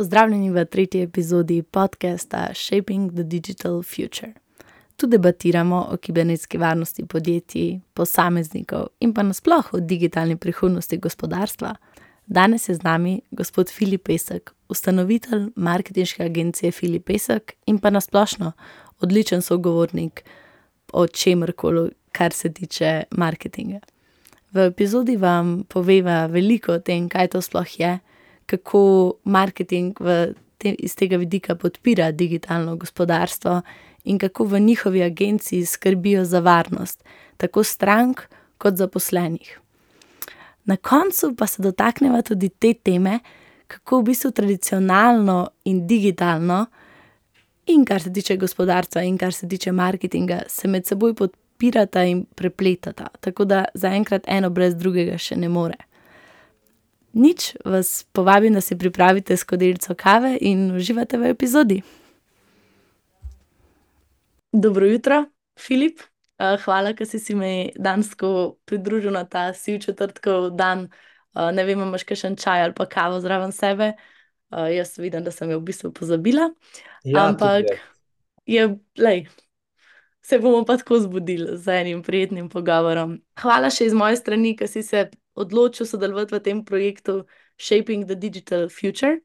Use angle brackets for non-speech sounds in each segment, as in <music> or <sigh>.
Pozdravljeni v tretji epizodi podcasta Shaping the Digital Future. Tu debatiramo o kibernetski varnosti podjetij, posameznikov in pa nasploh o digitalni prihodnosti gospodarstva. Danes je z nami gospod Filip Pesek, ustanovitelj marketinške agencije Filip Pesek in pa nasplošno odličen sogovornik o čemrkoli, kar se tiče marketinga. V epizodi vam poveva veliko o tem, kaj to sploh je, kako marketing te, iz tega vidika podpira digitalno gospodarstvo in kako v njihovi agenciji skrbijo za varnost tako strank kot zaposlenih. Na koncu pa se dotaknemo tudi te teme, kako v bistvu tradicionalno in digitalno, in kar se tiče gospodarstva, in kar se tiče marketinga, se med seboj podpirata in prepletata. Tako da zaenkrat eno brez drugega še ne more. Nič vas povabim, da si pripravite skodelico kave in uživate v epizodi. Dobro jutro, Filip. hvala, ker si se mi danes pridružil na ta siv četrtkov dan. ne vem, a imaš kakšen čaj ali pa kavo zraven sebe? jaz vidim, da sem jo v bistvu pozabila. Ampak je, glej, se bomo pa tako zbudili z enim prijetnim pogovorom. Hvala še iz moje strani, ke si se odločil sodelovati v tem projektu Shaping the Digital Future.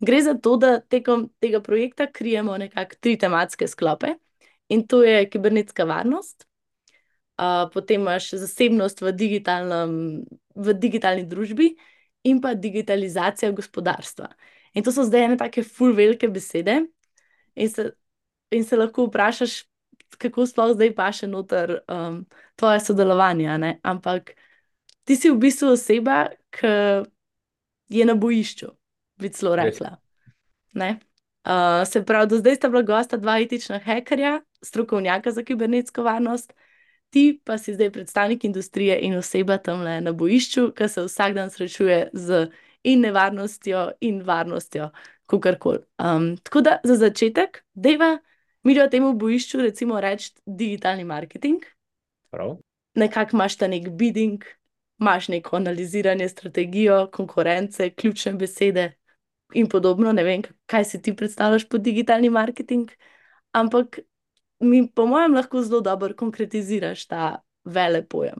Gre za to, da tekom tega projekta krijemo nekako tri tematske sklope. In to je kibernetska varnost, potem imaš zasebnost v digitalnem, v digitalni družbi in pa digitalizacija gospodarstva. In to so zdaj ene take ful velike besede in se, in se lahko vprašaš, kako sploh zdaj paše noter, tvoje sodelovanje, ne, ampak ti si v bistvu oseba, ke je na bojišču, bi celo rekla. Ne? se pravi, do zdaj sta bila gosta dva etična hekerja, strokovnjaka za kibernetsko varnost, ti pa si zdaj predstavnik industrije in oseba tamle na bojišču, ke se vsak dan srečuje z in nevarnostjo in varnostjo, kakorkoli. tako da za začetek dajva midva temu bojišču recimo reči digitalni marketing. Prav. Nekako imaš ta neki bidding, imaš neko analiziranje, strategijo, konkurence, ključne besede in podobno, ne vem, kaj si ti predstavljaš pod digitalni marketing, ampak mi po mojem lahko zelo dobro konkretiziraš ta velepojem.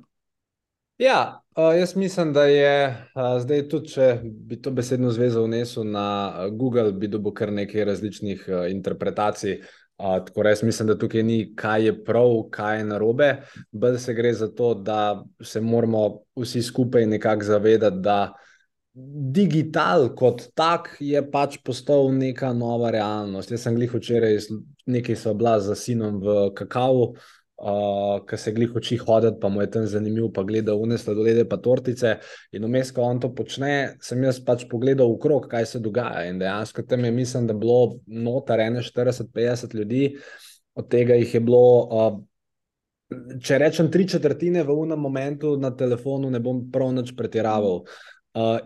Ja, jaz mislim, da je, zdaj tudi, če bi to besedno zvezo vnesel na Google, bi dobil kar nekaj različnih, interpretacij. Tako da jaz mislim, da tukaj ni, kaj je prav, kaj je narobe, bolj se gre za to, da se moramo vsi skupaj nekako zavedati, da digital kot tak je pač postal neka nova realnost. Jaz sem glih včeraj nekaj sva bila s sinom v kakavu, ke se glih uči hoditi, pa mu je tam zanimivo, pa gleda one sladolede pa tortice, in vmes, ko on to počne, sem jaz pač pogledal okrog, kaj se dogaja, in dejansko tam je, mislim, da bilo štirideset, petdeset ljudi, od tega jih je bilo, če rečem tri četrtine v onem momentu na telefonu, ne bom prav nič pretiraval.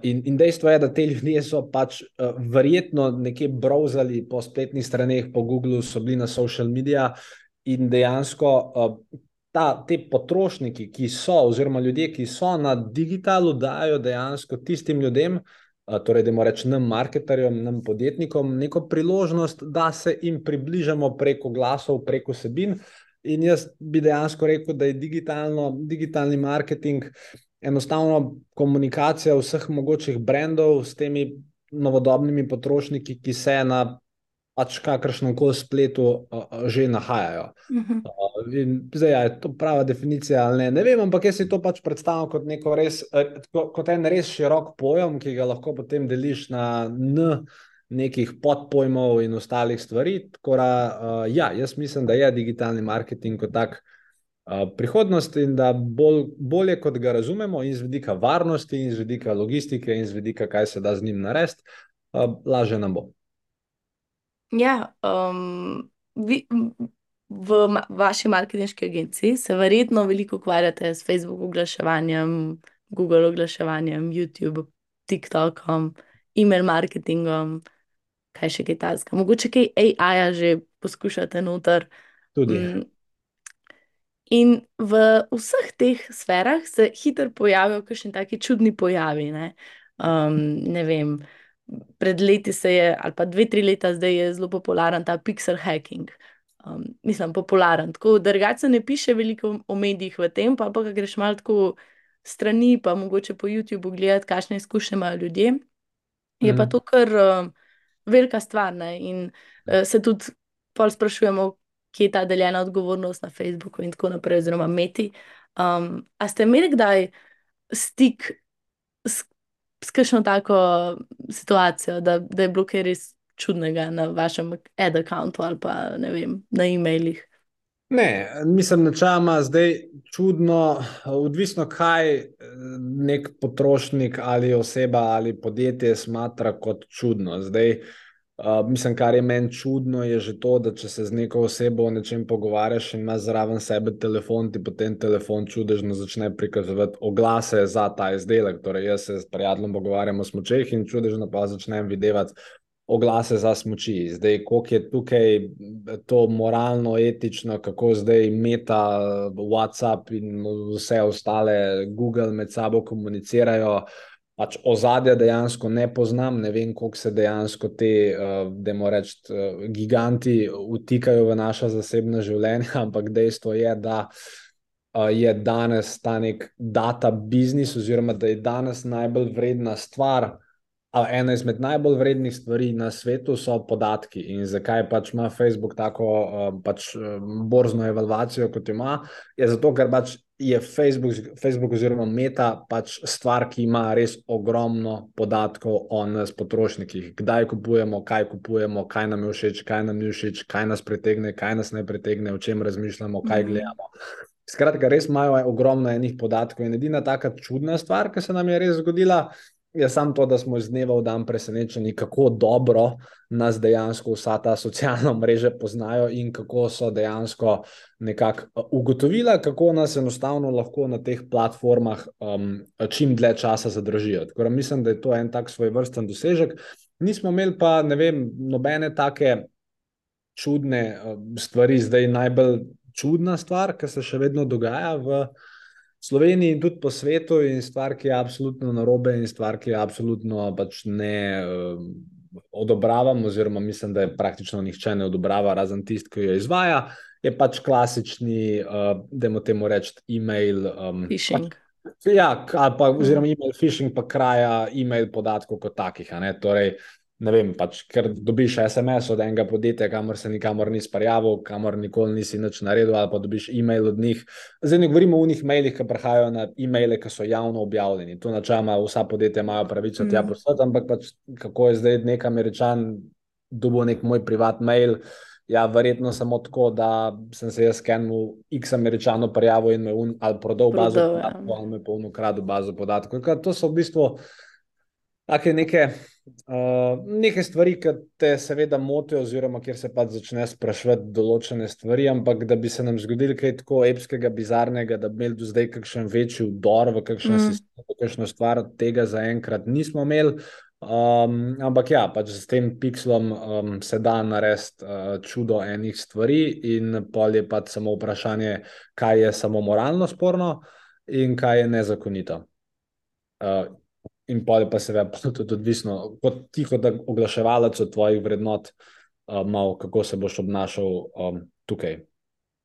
in, in dejstvo je, da ti ljudje so pač, verjetno nekje browsali po spletnih straneh, po Googlu, so bili na social media in dejansko, ta, ti potrošniki, ki so, oziroma ljudje, ki so na digitalu, dajo dejansko tistim ljudem, torej dajmo reči nam marketerjem, nam podjetnikom, neko priložnost, da se jim približamo preko glasov, preko vsebin. In jaz bi dejansko rekel, da je digitalni marketing enostavno komunikacija vseh mogočih brandov s temi novodobnimi potrošniki, ki se na pač kakršnemkoli spletu, že nahajajo. in zdaj, a je to prava definicija ali ne, ne vem, ampak jaz si to pač predstavljam kot res, kot en res širok pojem, ki ga lahko potem deliš na N nekih podpojmov in ostalih stvari, tako da, ja, jaz mislim, da je digitalni marketing kot tak, prihodnost in da bolj, bolje, kot ga razumemo, in z vidika varnosti in z vidika logistike in z vidika, kaj se da z njim narediti, lažje nam bo. Ja, vi, v vaši marketinški agenciji se verjetno veliko ukvarjate s Facebook oglaševanjem, Google oglaševanjem, Youtube, TikTokom, email marketingom, kaj še kaj takega, mogoče kaj AI-ja že poskušate noter? Tudi. In v vseh teh sferah se hitro pojavijo kakšni taki čudni pojavi, ne. ne vem, pred leti se je, ali pa dve, tri leta zdaj je zelo popularen ta pixel hacking. Um, mislim, popularen. Tako da se ne piše veliko o medijih v tem, pa pa greš malo tako strani, pa mogoče po YouTubu gledati, kakšne izkušnje imajo ljudje. Je mm. pa mhm. to kar uh, velika stvar. Ne? In uh, se tudi pol sprašujemo, kje je ta deljena odgovornost na Facebooku in tako naprej, oziroma Meti. Um, a ste imeli kdaj stik s, s kakšno tako situacijo, da, da je bilo kaj res čudnega na vašem ad-accountu ali pa ne vem, na e-mailih? Ne, mislim, načeloma zdaj čudno, odvisno kaj nek potrošnik ali oseba ali podjetje smatra kot čudno. Zdaj, uh, mislim, kar je meni čudno, je že to, da če se z neko osebo o nečem pogovarjaš in imaš zraven sebe telefon, ti potem telefon čudežno začne prikazovati oglase za ta izdelek. Torej, jaz se s prijateljem pogovarjam o smočeh in čudežno pa začnem videti oglase za smoči. Zdaj, koliko je tukaj to moralno, etično, kako zdaj Meta, WhatsApp in vse ostale, Google med sabo komunicirajo. Pač ozadja dejansko ne poznam, ne vem, kako se dejansko te, uh, da moramo reči, uh, giganti vtikajo v naša zasebna življenja, <laughs> ampak dejstvo je, da uh, je danes ta nek data biznis, oziroma da je danes najbolj vredna stvar, ena izmed najbolj vrednih stvari na svetu so podatki. In zakaj pač ima Facebook tako uh, pač, uh, borzno evalvacijo, kot ima? Je zato, ker pač je Facebook, Facebook oziroma Meta pač stvar, ki ima res ogromno podatkov o nas, potrošnikih. Kdaj kupujemo, kaj kupujemo, kaj nam je všeč, kaj nam ni všeč, kaj nas pritegne, kaj nas ne pritegne, o čem razmišljamo, kaj mhm. gledamo. Skratka, res imajo ogromno enih podatkov. In edina taka čudna stvar, ki se nam je res zgodila, je samo to, da smo iz dneva v dan presenečeni, kako dobro nas dejansko vsa ta socialna <laughs> mreža poznajo in kako so dejansko nekako uh, ugotovila, kako nas enostavno lahko na teh platformah um, čim dlje časa zadržijo. Tako da mislim, da je to en tak svoj vrsten dosežek. Nismo imeli pa, ne vem, nobene take čudne uh, stvari, zdaj najbolj čudna stvar, ki se še vedno dogaja v. Sloveniji in tudi po svetu, in stvar, ki je absolutno narobe, in stvar, ki je absolutno pač ne uh, odobravam, oziroma mislim, da je praktično nihče ne odobrava, razen tisti, ki jo izvaja, je pač klasični, uh, da mu temu rečemo, e-mail. Um, phishing. Pač, ja, pa, oziroma e-mail phishing, pa kraja e-mail podatkov kot takih. Torej, ne vem, pač, ker dobiš SMS od enega podjetja, kamor se nikamor nisi prijavil, kamor nikoli nisi nič naredil, ali pa dobiš e-mail od njih. Zdaj ne govorimo o njih mailih, ki prihajajo na e-maile, ki so javno objavljeni. To načeloma vsa podjetja imajo pravico mm. tja poslati, ampak pač, kako je zdaj nek američan dobil nek moj privat mail. Ja, verjetno samo tako, da sem se jaz skenil X američano prijavil in me un, ali prodal bazo ja. podatkov, ali me polno kradil bazo podatkov. To so v bistvu take neke Uh, nekaj stvari, ki te seveda motijo, oziroma kjer se pač začne sprašovati določene stvari, ampak da bi se nam zgodilo kaj tako epskega, bizarnega, da bi imeli do zdaj kakšen večji udor v kakšen mm. sistem, kakšno stvar, tega zaenkrat nismo imeli. Um, ampak ja, pač s tem pixlom um, se da narediti uh, čudo enih stvari, in pol je pač samo vprašanje, kaj je samo moralno sporno in kaj je nezakonito. Uh, in pa je pa seveda <laughs> tudi odvisno, kot ti kot oglaševalec od tvojih vrednot, uh, malo, kako se boš obnašal um, tukaj.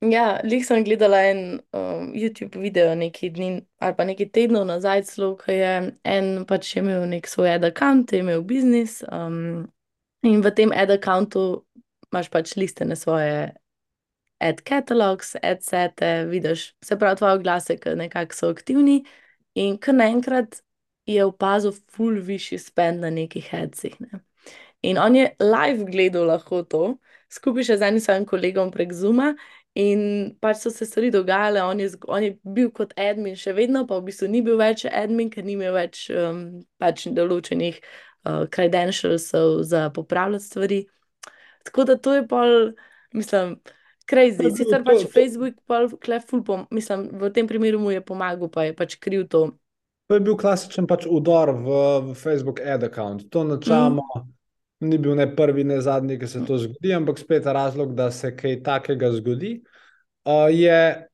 Ja, lih sem gledala en um, YouTube video nekaj dni ali pa nekaj tednov nazaj, celo, ki je en pač imel nek svoj ad-account, imel biznis um, in v tem ad-accountu imaš pač liste na svoje ad catalogs, ad sete, vidiš, se pravi, tvoje oglase, ki nekako so aktivni in kar naenkrat je opazil ful višji spend na nekih headsih. Ne. In on je live gledal lahko to, skupaj še z enim svojim kolegom prek Zuma. In pač so se stvari dogajale, on je, on je bil kot admin, še vedno pa v bistvu ni bil več admin, ker ni imel več um, pač določenih uh, credentials za popravljati stvari. Tako da to je pol, mislim, crazy. Sicer pač Facebook, pol, kleful, mislim, v tem primeru mu je pomagal, pa je pač kriv to. To je bil klasičen pač udor v, v Facebook ad account. To načeloma mm. ni bil ne prvi, ne zadnji, ki se to zgodi, ampak spet razlog, da se kaj takega zgodi, uh, je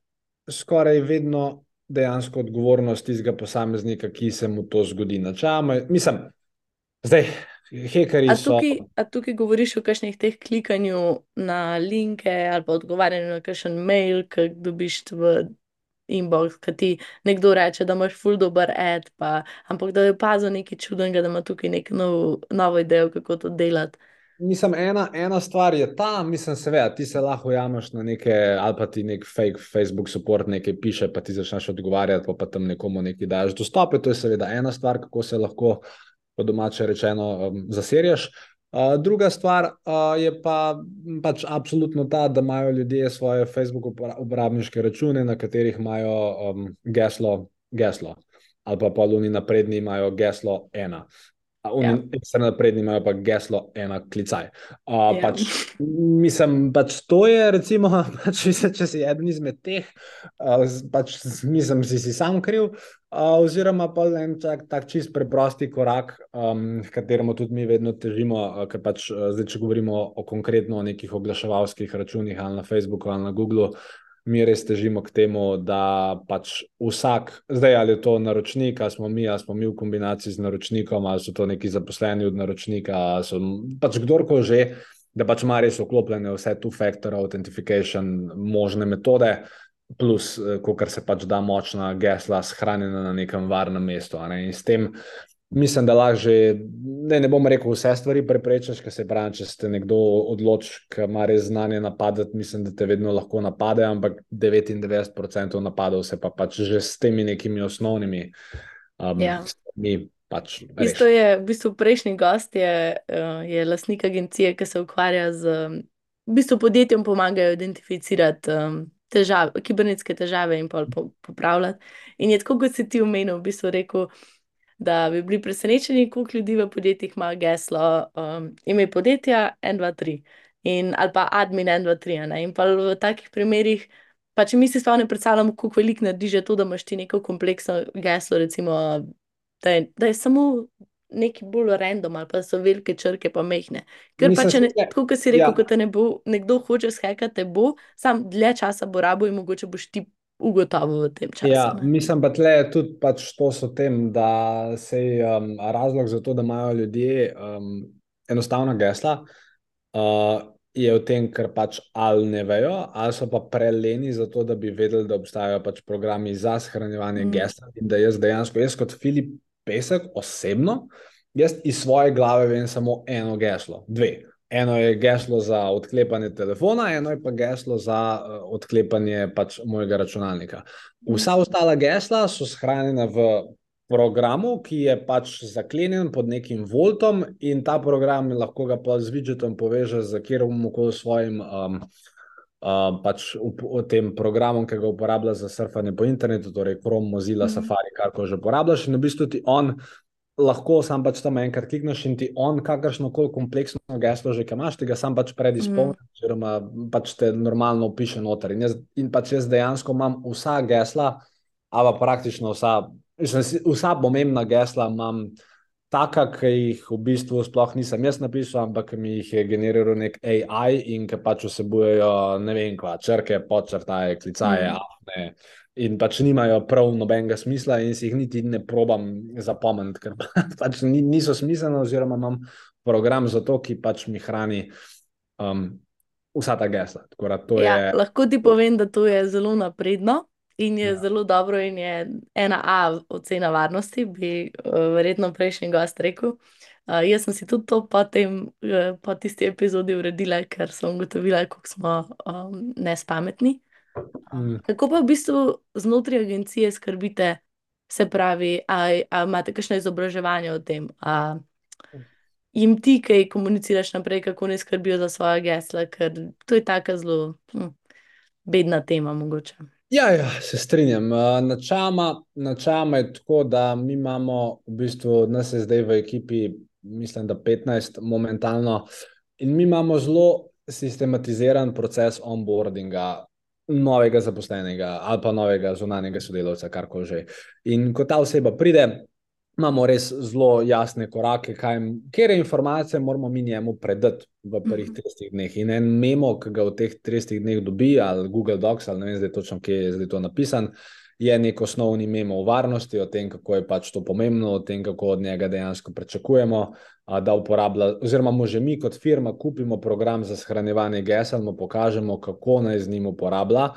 skoraj vedno dejansko odgovornost tistega posameznika, ki se mu to zgodi. Načeloma, mislim, zdaj Hekeri A so. tukaj, a tukaj govoriš o kakšnih teh klikanju na linke ali pa odgovarjanju na kakšen mail, ki dobiš v inbox, ki ti nekdo reče, da imaš ful dober ad, pa, ampak da je opazil nekaj čudnega, da ima tukaj nek nov, novo idejo, kako to delati. Mislim, ena, ena stvar je ta, mislim, seveda, ti se lahko jameš na neke, ali pa ti nek fake Facebook support nekaj piše, pa ti začneš odgovarjati, pa, pa tam nekomu nekaj daš dostope. To je seveda ena stvar, kako se lahko, po domače rečeno, um, zaserješ. Druga stvar uh, je pa pač absolutno ta, da imajo ljudje svoje Facebook uporabniške račune, na katerih imajo um, geslo, geslo, ali pa poluni napredni imajo geslo ena. Oni Ja. napredni imajo pa geslo ena klicaj. Uh, Ja. pač, mislim, pač to je, recimo, <laughs> pač, če si eden izmed teh, uh, pač mislim, si si sam kriv. Uh, oziroma, pa en tak, tak čist preprosti korak, um, kateremu tudi mi vedno težimo, uh, ker pač uh, zdaj, če govorimo o konkretno o nekih oglaševalskih računih ali na Facebooku ali na Googlu, mi res težimo k temu, da pač vsak, zdaj ali je to naročnik, ali smo mi, ali smo mi v kombinaciji z naročnikom, ali so to neki zaposleni od naročnika, ali so pač kdorkoli že, da pač ima res vklopljene vse two-factor authentication možne metode. Plus, kar se pač da močna gesla, shranjena na nekem varnem mestu. Ne? In s tem mislim, da že, ne, ne bom rekel, vse stvari preprečiš, ker se pravi, če ste nekdo odloč, ki ima res znanje napadati, mislim, da te vedno lahko napade, ampak 99% napadov se pa pač že s temi nekimi osnovnimi um, Ja. stvarmi pač Isto je, v bistvu prejšnji gost je, uh, je lastnik agencije, ki se ukvarja z, um, v bistvu podjetjem pomagajo identificirati um, težave, kibernetske težave in pol po, popravljati. In je tako, kot si ti omenil, v bistvu rekel, da bi bili presenečeni, koliko ljudi v podjetjih ima geslo, um, ime podjetja 1, 2, 3 in ali pa admin 1, 2, 3. a ne. In pa v takih primerih. Pa če mi si sploh ne predstavljamo, kako veliko naredi že to, da imaš ti neko kompleksno geslo, recimo, da je, da je samo neki bolj random, ali pa so velike črke, pa mehne. Ker Mislim, pa če ne, saj- tako kot si rekel, ja. ja. ko te ne bo nekdo hoče skakati, te bo, sam dlje časa bo rabo in mogoče boš ti ugotovil v tem času. Ja, mislim, pa tle je tudi pač to s tem, da se um, razlog za to, da imajo ljudje um, enostavna gesla, uh, je v tem, ker pač ali ne vejo, ali so pa preleni za to, da bi vedeli, da obstajajo pač programi za shranjevanje Mm. mm. gesla. In da jaz dejansko, jaz kot Filip Pesek osebno, jaz iz svoje glave vem samo eno geslo, dve. Eno je geslo za odklepanje telefona, eno je pa geslo za uh, odklepanje pač mojega računalnika. Vsa ostala gesla so shranjena v programu, ki je pač zaklenjen pod nekim voltom, in ta program lahko ga pa z widgetom poveže z kjerkoli svojim. Um, Uh, pač v, v tem programu, ki ga uporablja za surfanje po internetu, torej Chrome, Mozilla, Mhm. mm. Safari, kar ko že uporabljaš, in v bistvu ti on lahko sam pač tam enkrat klikneš in ti on kakršno koli kompleksno geslo že, imaš, ti ga sam pač predizpolni, mm. oziroma pač te normalno opiše noter. In, jaz, in pač jaz dejansko imam vsa gesla, ali pa praktično vsa, vsa pomembna gesla imam. Taka, ki jih v bistvu sploh nisem jaz napisal, ampak mi jih je generiral nek AI in ki pač vsebujejo ne vem, kva, črke, podčrtaje, klicaje, mm. afne. In pač nimajo prav nobenega smisla, in si jih niti ne probam zapomniti, ker <laughs> pač ni- niso smiselne, oziroma imam program za to, ki pač mi hrani um, vsa ta gesla. Tako to Ja, je. lahko ti povem, da to je zelo napredno in je ja. zelo dobro, in je ena A ocena varnosti, bi uh, verjetno prejšnji gost rekel. Uh, jaz sem si tudi to po, tem, uh, po tisti epizodi uredila, ker sem ugotovila, kako smo um, nespametni. Mm. Kako pa v bistvu znotraj agencije skrbite, se pravi, a, a imate kakšno izobraževanje o tem? A jim ti, kaj komuniciraš naprej, kako ne skrbijo za svoje gesla, ker to je taka zelo hm, bedna tema, mogoče. Ja, ja, se strinjam. Načeloma, načeloma je tako, da mi imamo v bistvu, nas je zdaj v ekipi, mislim, da 15 momentalno, in mi imamo zelo sistematiziran proces onboardinga novega zaposlenega ali pa novega zunanjega sodelavca, kar koli že. In ko ta oseba pride, imamo res zelo jasne korake, kaj, kere informacije moramo mi njemu predati v prvih 30 dneh. In en memo, ki ga v teh 30 dneh dobi, ali Google Docs, ali ne vem zdaj točno, kje je zdaj to napisan, je nek osnovni memo o varnosti, o tem, kako je pač to pomembno, o tem, kako od njega dejansko pričakujemo. Da uporablja, oziroma mu že mi kot firma kupimo program za shranjevanje gesel, mu pokažemo, kako naj z njim uporablja,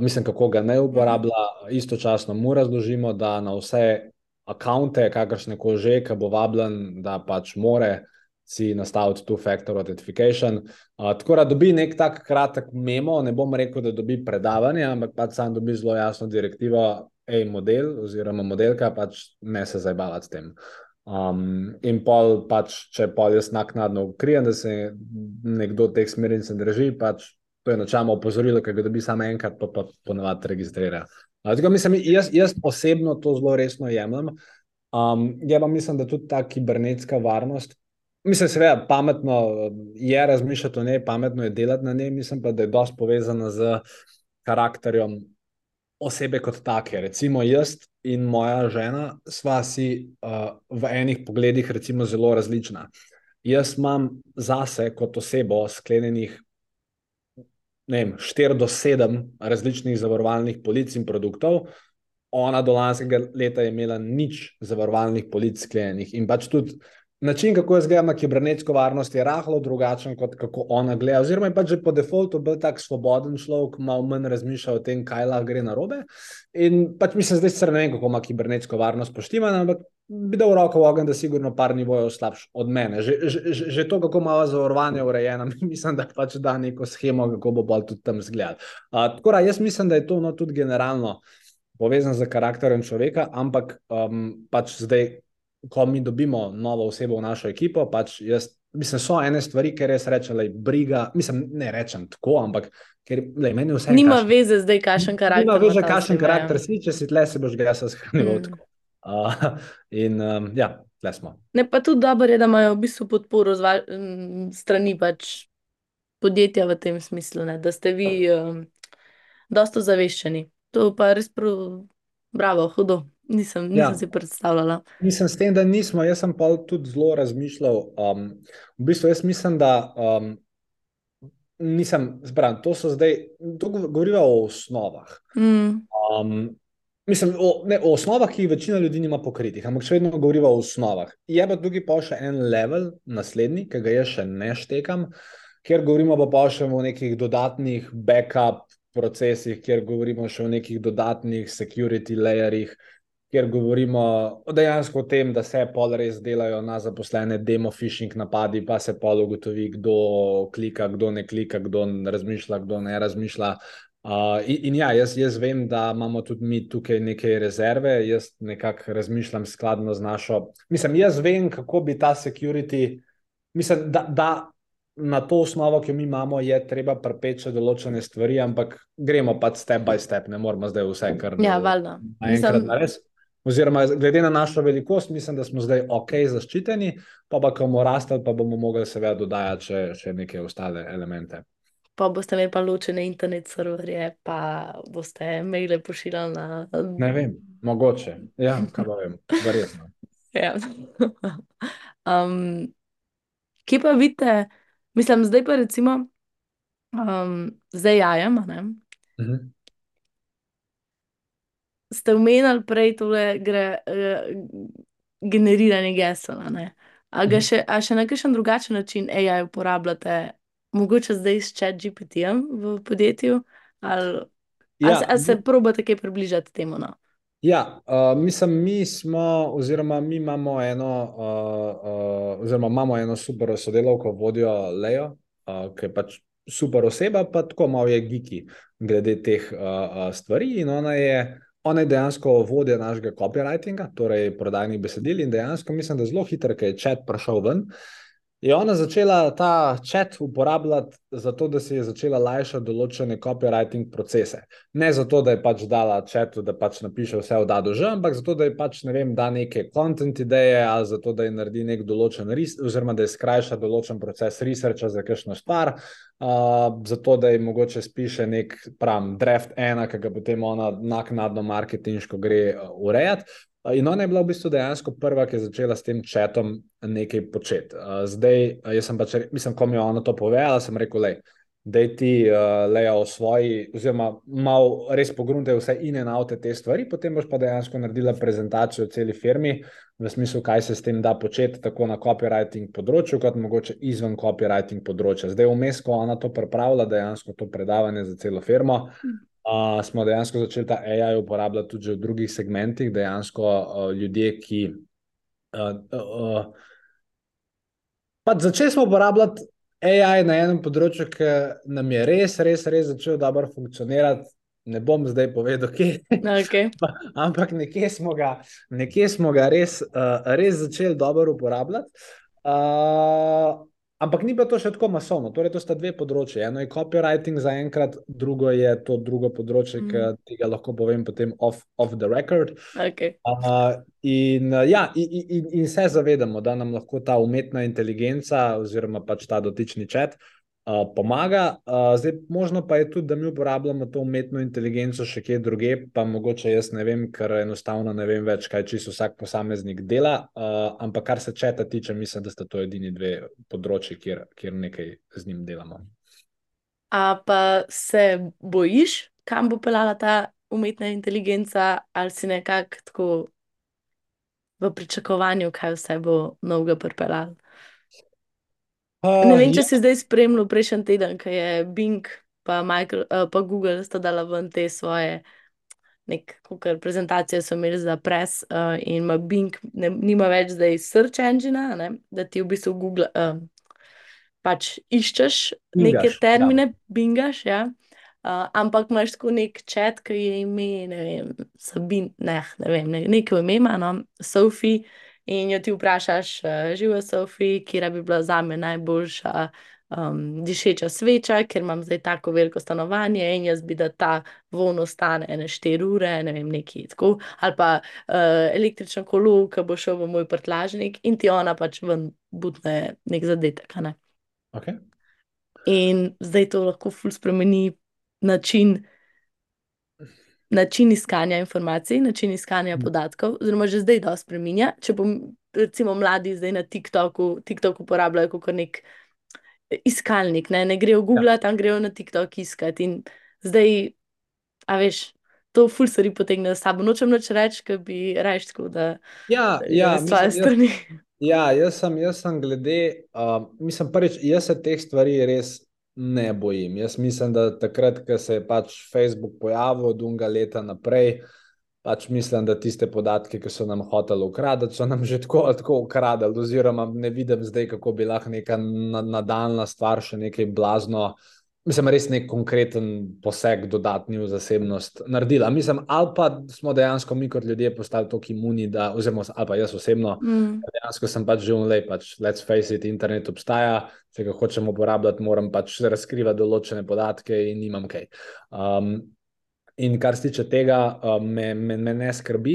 mislim, kako ga ne uporablja, istočasno mu razložimo, da na vse akonte, kakršne koli že, ki bo vabljen, da pač more si nastaviti two-factor authentication. Uh, tako da dobi nek tak kratek memo, ne bom rekel, da dobi predavanje, ampak pač sam dobi zelo jasno direktivo, ej, model oziroma modelka, pač ne se zabavati s tem. Um, in pol, pač, če pol jaz naknadno ukrijem, da se nekdo teh smernic drži, pač to je načelno opozorilo, ki ga dobi samo enkrat, pa pa ponovadi registrira. Uh, tako, mislim, jaz, jaz osebno to zelo resno jemljem. Um, ja, pa mislim, da tudi ta kibernetska varnost Mislim, seveda, pametno je razmišljati o njej, pametno je delati na njej, mislim pa, da je dosti povezana z karakterjem osebe kot take. Recimo jaz in moja žena sva si uh, v enih pogledih recimo zelo različna. Jaz imam zase kot osebo sklenjenih vem, 4 do 7 različnih zavarovalnih polic in produktov, ona do lanskega leta je imela nič zavarovalnih polic sklenjenih in pač tudi način, kako jaz gledam na kibernetsko varnost, je rahlo drugačen, kot kako ona gleda. Oziroma, je pač že po defaultu bil tak svoboden človek, malo manj razmišlja o tem, kaj lahko gre na robe. In pač mislim, zdaj se ne vem, kako ima kibernetsko varnost poštivana, ampak bi dal roko v ogen, da sigurno par nivojev slabš od mene. Že, že, že to, kako ima zavarovanje urejeno, <laughs> mislim, da pač da neko schemo, kako bo bolj tudi tam zgledal. Tako da jaz mislim, da je to no, tudi generalno. Povezan z karakterem človeka, ampak um, pač zdaj, ko mi dobimo novo osebo v našo ekipo, pač jaz, mislim, so ene stvari, ker res rečem, da je briga. Mislim, ne rečem tako, ampak ker lej, meni vse. Nima kašen, veze zdaj, kakšen karakter. Nima veze, kakšen karakter si, če si tle, se boš ga jaz shranil. Mm. Uh, in um, ja, tle smo. Ne, pa tudi dobro je, da imajo v bistvu podporo z strani pač podjetja v tem smislu, ne, da ste vi um, dosto zaveščeni. To pa res prav, bravo, hudo. Nisem, nisem ja. si predstavljala. Mislim, s tem, da nismo. Jaz sem pa tudi zelo razmišljal. Um, v bistvu, jaz mislim, da um, nisem zbran. To so zdaj, to govorijo o osnovah. Mm. Um, mislim, o, ne, o osnovah, ki jih večina ljudi nima pokritih, ampak še vedno govorijo o osnovah. Je pa tukaj pa še en level, naslednji, ki ga jaz še ne štekam, ker govorimo pa še o nekih dodatnih backup procesih, kjer govorimo še o nekih dodatnih security layerjih kjer govorimo dejansko o tem, da se pol res delajo na zaposlene demo-fishing napadi, pa se pol ugotovi, kdo klika, kdo ne klika, kdo razmišlja, kdo ne razmišlja. Uh, in, in ja, jaz, jaz vem, da imamo tudi mi tukaj neke rezerve, jaz nekako razmišljam skladno z našo. Mislim, jaz vem, kako bi ta security, mislim, da, da na to osnovo, ki jo mi imamo, je treba prepečati določene stvari, ampak gremo pa step by step, ne moramo zdaj vse kar ja, valjda. naenkrat narediti. Oziroma, glede na našo velikost, mislim, da smo zdaj ok zaščiteni, pa pa, ko bomo rastli, pa bomo mogli seveda dodajati še, še neke ostale elemente. Pa boste imeli pa ločene internet serverje, pa boste maile pošiljali na. Ne vem, mogoče. Ja, kaj vem, verjetno. <laughs> ja. um, kje pa vidite, mislim, zdaj pa recimo um, zdaj jajem, ne? Uh mhm. -huh ste omenili prej tole gre, uh, generiranje gesel. A, mhm. še, a še na kakšen drugačen način AI uporabljate, mogoče zdaj s ChatGPT-jem v podjetju? Ali, ja, ali se, se probate kaj približati temu? No? Ja, uh, mislim, mi smo, oziroma mi imamo eno, uh, uh, oziroma imamo eno super sodelovko, vodijo Lejo, uh, ki je pač super oseba, pa tako malo je giki glede teh uh, uh, stvari. In ona je uh, Ona je dejansko vodja našega copywritinga, torej prodajnih besedil, in dejansko mislim, da zelo hitro, ker je čat prišel ven. Je ona začela ta čat uporabljati zato, da si je začela lajšati določene copywriting procese. Ne zato, da je pač dala čatu, da pač napiše vse od A do Ž, ampak zato, da je pač ne vem, da neke content ideje ali zato, da je naredi nek določen res, oziroma da je skrajša določen proces researcha za kakšno stvar, uh, zato da je mogoče spiše nek pram draft ena, ki ga potem ona naknadno marketinško gre urejati. In ona je bila v bistvu dejansko prva, ki je začela s tem četom nekaj početi. Zdaj, jaz sem pač, mislim, ko mi je ona to povedala, sem rekel, le, da ti uh, leja o svoji, oziroma malo res pogrunte vse in en avto te stvari, potem boš pa dejansko naredila prezentacijo celi firmi, v smislu, kaj se s tem da početi, tako na copywriting področju, kot mogoče izven copywriting področja. Zdaj, vmes, ko ona to pripravlja, dejansko to predavanje za celo firmo. Uh, smo dejansko začeli ta AI uporabljati tudi v drugih segmentih, dejansko uh, ljudje, ki. Uh, uh, uh, začeli smo uporabljati AI na enem področju, ki nam je res, res, res začel dobro funkcionirati. Ne bom zdaj povedal, kje. Okay. <laughs> Ampak nekje smo ga, nekje smo ga res, uh, res začeli dobro uporabljati. Uh, ampak ni pa to še tako masovno. Torej, to sta dve področji. Eno je copywriting za enkrat, drugo je to drugo področje, mm. ki ga lahko povem potem off, off the record. Okay. Uh, In, uh, ja, in, in, in se zavedamo, da nam lahko ta umetna inteligenca, oziroma pač ta dotični čat, uh, pomaga. Uh, zdaj, možno pa je tudi, da mi uporabljamo to umetno inteligenco še kje druge, pa mogoče jaz ne vem, ker enostavno ne vem več, kaj čisto vsak posameznik dela. Uh, ampak kar se četa tiče, mislim, da sta to edini dve področji, kjer, kjer nekaj z njim delamo. A pa se bojiš, kam bo pelala ta umetna inteligenca, ali si nekako tako v pričakovanju, kaj vse bo novega pripeljal. Ne vem, če ja. si zdaj spremljal prejšnji teden, ki je Bing pa, Michael, uh, pa Google sta dala ven te svoje. Nekaj prezentacije so imeli za pres, uh, in ima Bing, ne, nima več zdaj search engine, ne, da ti v bistvu Google, uh, pač iščeš bingaš, neke termine, ja. bingaš. Ja. Uh, ampak imaš tako nek čet, ki je ime, ne vem, Sabin, ne, ne vem, ne, neko ime ima, no, Sofi. In jo ti vprašaš, uh, živijo Sofi, kje bi bila za me najboljša um, dišeča sveča, ker imam zdaj tako veliko stanovanje in jaz bi, da ta von ostane ene štiri ure, ne vem, neki tako. Ali pa uh, električno kolo, ki bo šel v moj prtlažnik in ti ona pač ven butne nek zadetek. Ne? Okay. In zdaj to lahko ful spremeni način, način iskanja informacij, način iskanja mm. podatkov, oziroma že zdaj dosti spremenja. Če bom, recimo, mladi zdaj na TikToku, TikTok uporabljajo kot nek iskalnik, ne, ne grejo v Google, ja. tam grejo na TikTok iskati. In zdaj, a veš. To ful stvari potegne za sabo. Nočem noč reči, da bi rajš tako, da ja, ja, je stvar strani. Ja, jaz sem, jaz sem glede, uh, mislim, prvič, jaz se teh stvari res ne bojim. Jaz mislim, da takrat, ko se je pač Facebook pojavil, od unga leta naprej, pač mislim, da tiste podatke, ki so nam hoteli ukraditi, so nam že tako, tako ukradili. Oziroma, ne vidim zdaj, kako bi lahko neka nadaljna stvar, še nekaj blazno. Mislim, res nek konkreten poseg, dodatni v zasebnost naredila. Mislim, ali pa smo dejansko mi kot ljudje postali tako imuni, da, oziroma, ali pa jaz osebno, mm. dejansko sem pač že umlej, pač let's face it, internet obstaja, če ga hočemo uporabljati, moram pač razkrivati določene podatke in nimam kaj. Um, In kar se tiče tega, me, me, me ne skrbi.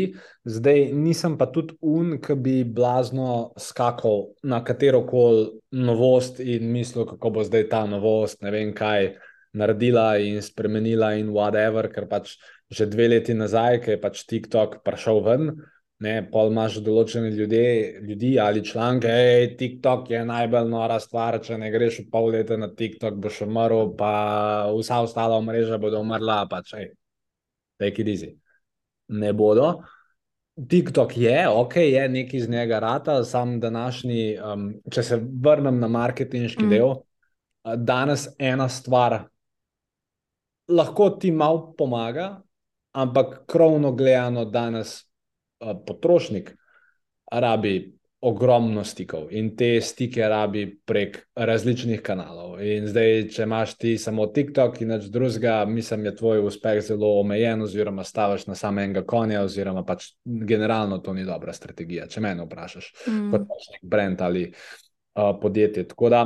Zdaj nisem pa tudi un, ki bi blazno skakal na katero koli novost in mislil, kako bo zdaj ta novost, ne vem kaj, naredila in spremenila in whatever, ker pač že dve leti nazaj, ki je pač TikTok prišel ven. Ne, pol imaš določene ljudje, ljudi ali članke, hej, TikTok je najbolj nora stvar, če ne greš v pol leta na TikTok, boš umrl, pa vsa ostala omrežja bodo umrla, pač, hej, take it easy. Ne bodo. TikTok je, ok, je nekaj iz njega rata, sam današnji, um, če se vrnem na marketinški mm. del, danes ena stvar lahko ti malo pomaga, ampak krovno gledano danes uh, potrošnik rabi ogromno stikov in te stike rabi prek različnih kanalov. In zdaj, če imaš ti samo TikTok in več drugega, mislim, je tvoj uspeh zelo omejen, oziroma staviš na samega konja, oziroma pač generalno to ni dobra strategija, če me vprašaš, mm. kot pač nek brand ali uh, podjetje. Tako da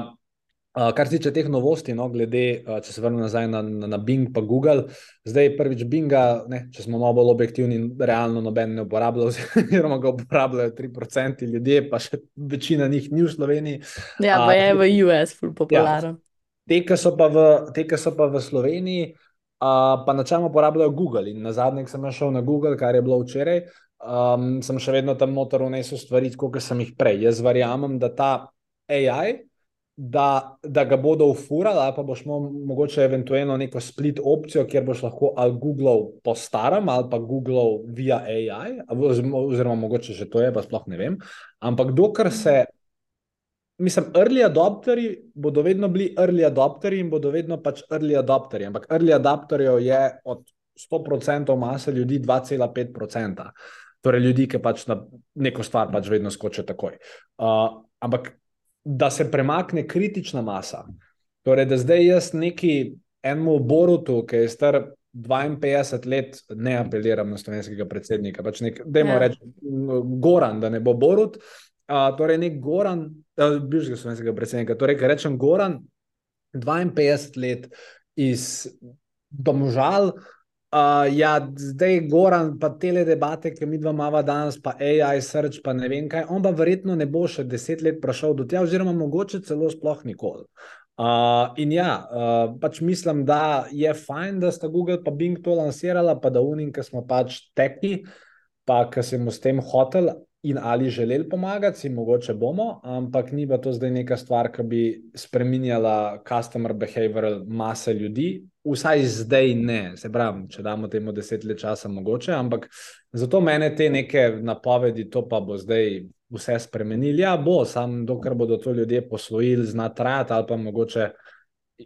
Uh, kar se tiče teh novosti, no, glede, uh, če se vrnem nazaj na, na, na Bing in Google, zdaj prvič Binga, ne, če smo malo bolj objektivni, realno noben ne uporablja, <laughs> oziroma ga uporabljajo 3% ljudi, pa še večina njih ni v Sloveniji. Ja, pa uh, je v US, ful popularen. Ja, te, ki so, so pa v Sloveniji, uh, pa načelno uporabljajo Google. In na zadnjih sem šel na Google, kar je bilo včeraj, um, sem še vedno tam noter vnesel stvari, kot sem jih prej. Jaz verjamem, da ta AI da, da ga bodo ufurali, ali pa boš imel mogoče eventualno neko split opcijo, kjer boš lahko ali Google po starem, ali pa Google via AI, oziroma mogoče že to je, pa sploh ne vem. Ampak dokler se, mislim, early adopteri bodo vedno bili early adopteri in bodo vedno pač early adopteri. Ampak early adopterjev je od 100% mase ljudi 2,5%. Torej, ljudi, ki pač na neko stvar pač vedno skočijo takoj. Uh, ampak da se premakne kritična masa. Torej, da zdaj jaz neki enemu Borutu, ki je star 52 let, ne apeliram na slovenskega predsednika, pač nek, dajmo ja. reči, Goran, da ne bo Borut, uh, torej nek Goran, uh, bivšega slovenskega predsednika, torej, ker rečem Goran, 52 let iz Domžal, Uh, ja, zdaj Goran, pa te debate, ki mi dva imamo danes, pa AI, search, pa ne vem kaj. On pa verjetno ne bo še deset let prišel do tega, oziroma mogoče celo sploh nikoli. Uh, in ja, uh, pač mislim, da je fajn, da sta Google in Bing to lansirala, pa da unim, ki smo pač tekli, pa ki smo s tem hotel in ali želeli pomagati, si mogoče bomo, ampak ni pa to zdaj neka stvar, ki bi spremenjala customer behavior mase ljudi. Vsaj zdaj ne, se pravi, če damo temu deset let časa, mogoče, ampak zato mene te neke napovedi, to pa bo zdaj vse spremenili. Ja, bo, samo dokler bodo to ljudje posvojili, zna trajati, ali pa mogoče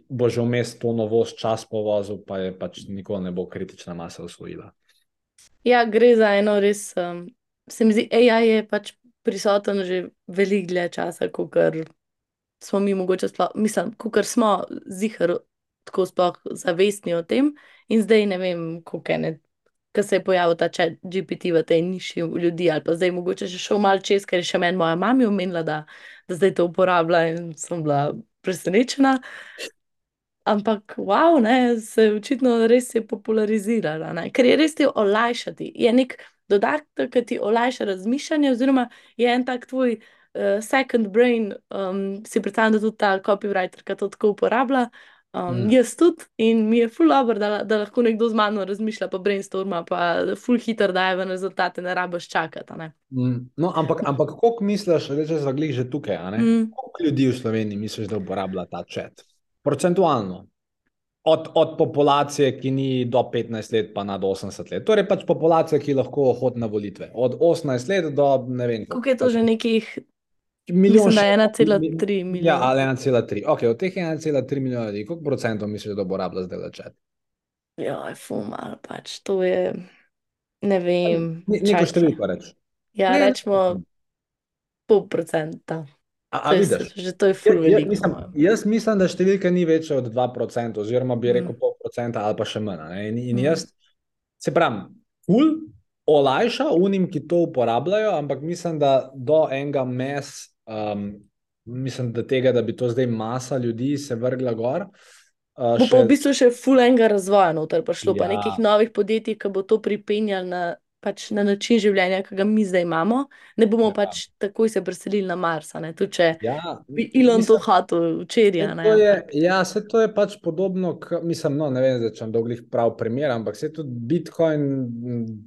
bo že vmes to novost čas povozil, pa je pač nikoli ne bo kritična masa usvojila. Ja, gre za eno res um, se mi zdi, AI je pač prisoten že veliko dlje časa, kot smo mi mogoče sploh, mislim, kot smo zihar tako sploh zavestni o tem. In zdaj ne vem, koliko je. Ker se je pojavil ta čat GPT v tej niši ljudi, ali pa zdaj mogoče še šel malo čez, ker je še meni moja mama omenila, da, da zdaj to uporablja in sem bila presenečena. Ampak, wow, ne, se očitno res je popularizirala, ne, ker je res ti olajšati. Je nek dodatek, ki ti olajša razmišljanje, oziroma je en tak tvoj uh, second brain, um, si predstavljam, da tudi ta copywriter, ki to tako uporablja. Um, mm. Jaz tudi in mi je full over, da, da lahko nekdo z mano razmišlja, pa brainstorma, pa full hiter daje v rezultate, ne rabiš čakati. Ne? Mm. No, ampak, ampak koliko misliš, da če zagli že tukaj, mm. koliko ljudi v Sloveniji misliš, da uporablja ta čat? Procentualno od, od populacije, ki ni do 15 let, pa nad 80 let. Torej, pač populacija, ki lahko hodi na volitve. Od 18 let do ne vem. Kako je to pač, že nekih? Milijon, da je 1,3 milijona. Ja, ali 1,3. Okay, od teh 1,3 milijona ljudi, koliko procentov misliš, da bo rabila zdaj začeti? Ja, je fumar, pač to je. Ne vem. Nekaj številko reči. Ja, ne, rečemo pol procenta. A, a to je, že to je ful ja, ja, mislim, jaz mislim, da številka ni večja od 2%, oziroma bi rekel mm. pol procenta ali pa še manj. In, in mm. jaz, se pravim, ful olajša unim, ki to uporabljajo, ampak mislim, da do enega mes, um, mislim, da tega, da bi to zdaj masa ljudi se vrgla gor. Uh, bo še... pa v bistvu še ful enega razvoja noter, pa šlo ja. pa nekih novih podjetij, ki bo to pripenjali na pač na način življenja, ki ga mi zdaj imamo, ne bomo ja. pač takoj se preselili na Mars. Tudi če ja, bi Elon to hotel včeraj. Ja, se to je pač podobno, k, mislim, no, ne vem, če vam dolgih prav primer, ampak se tudi Bitcoin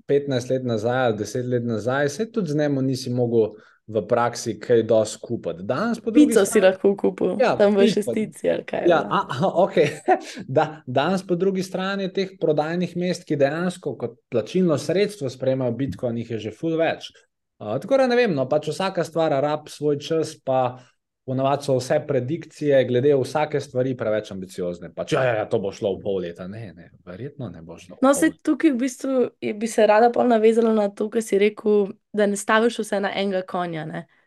15 let nazaj ali 10 let nazaj, se tudi z njim nisi mogel v praksi kaj dosti kupiti. Pico si lahko kupil, ja, tam v šestici ali kaj. Ja, a, a, okay. <laughs> da, danes po drugi strani teh prodajnih mest, ki dejansko kot plačilno sredstvo sprejemajo Bitcoin, jih je že full več. Uh, tako da ne vem, no, pač vsaka stvar rab svoj čas, pa Ponavadi so vse predikcije, glede vsake stvari, preveč ambiciozne. Pač, ja, ja, ja, to bo šlo v pol leta. Ne, ne, verjetno ne bo šlo. No, se tukaj v bistvu bi se rada pa navezala na to, kar si rekel, da ne staviš vse na enega konja.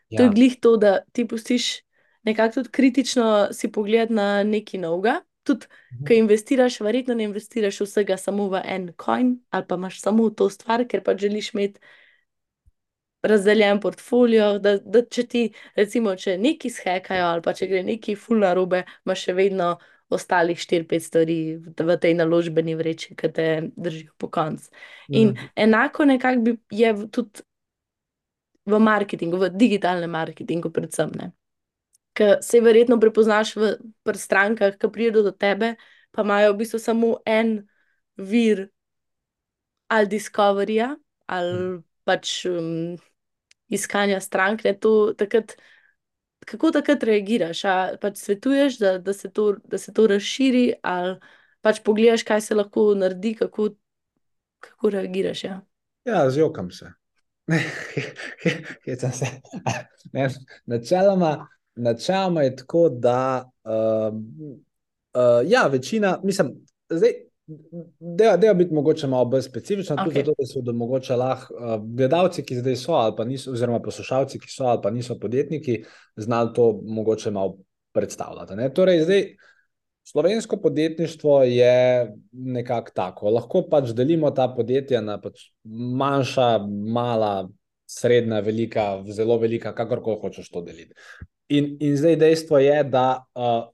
Ja. To je glih to, da ti pustiš nekako tudi kritično si pogled na neki novega. Tudi, mhm. ki investiraš, verjetno ne investiraš vsega samo v en konj ali pa imaš samo to stvar, ker pa želiš imeti razdeljen portfolio, da, da če ti, recimo, če neki shekajo ali pa če gre neki fulna robe, imaš še vedno ostalih 4-5 stvari v, tej naložbeni vreči, ki te držijo po koncu. In mm. enako nekako je tudi v marketingu, v digitalnem marketingu, predvsem. Ne. Ker se verjetno prepoznaš v strankah, ki pridejo do tebe, pa imajo v bistvu samo en vir ali Discoveryja ali. Mm pač um, iskanja strank. Ne, to, takrat, kako takrat reagiraš? A pač svetuješ, da, da, se to, da se to razširi, ali pač pogledaš, kaj se lahko naredi, kako, kako reagiraš? Ja, Ja, zjokam se. <laughs> Hecam se. Ne, načeloma, načeloma je tako, da um, uh, ja, večina, mislim, zdaj. Da, da je biti mogoče malo bolj specifično, okay. tudi zato, da so da mogoče lahko uh, gledalci, ki zdaj so, ali pa niso, oziroma poslušalci, ki so ali pa niso podjetniki, znali to mogoče malo predstavljati. Ne? Torej, zdaj slovensko podjetništvo je nekako tako. Lahko pač delimo ta podjetja na pač manjša, mala, srednja, velika, zelo velika, kakorkoli hočeš to deliti. In, in zdaj dejstvo je, da uh,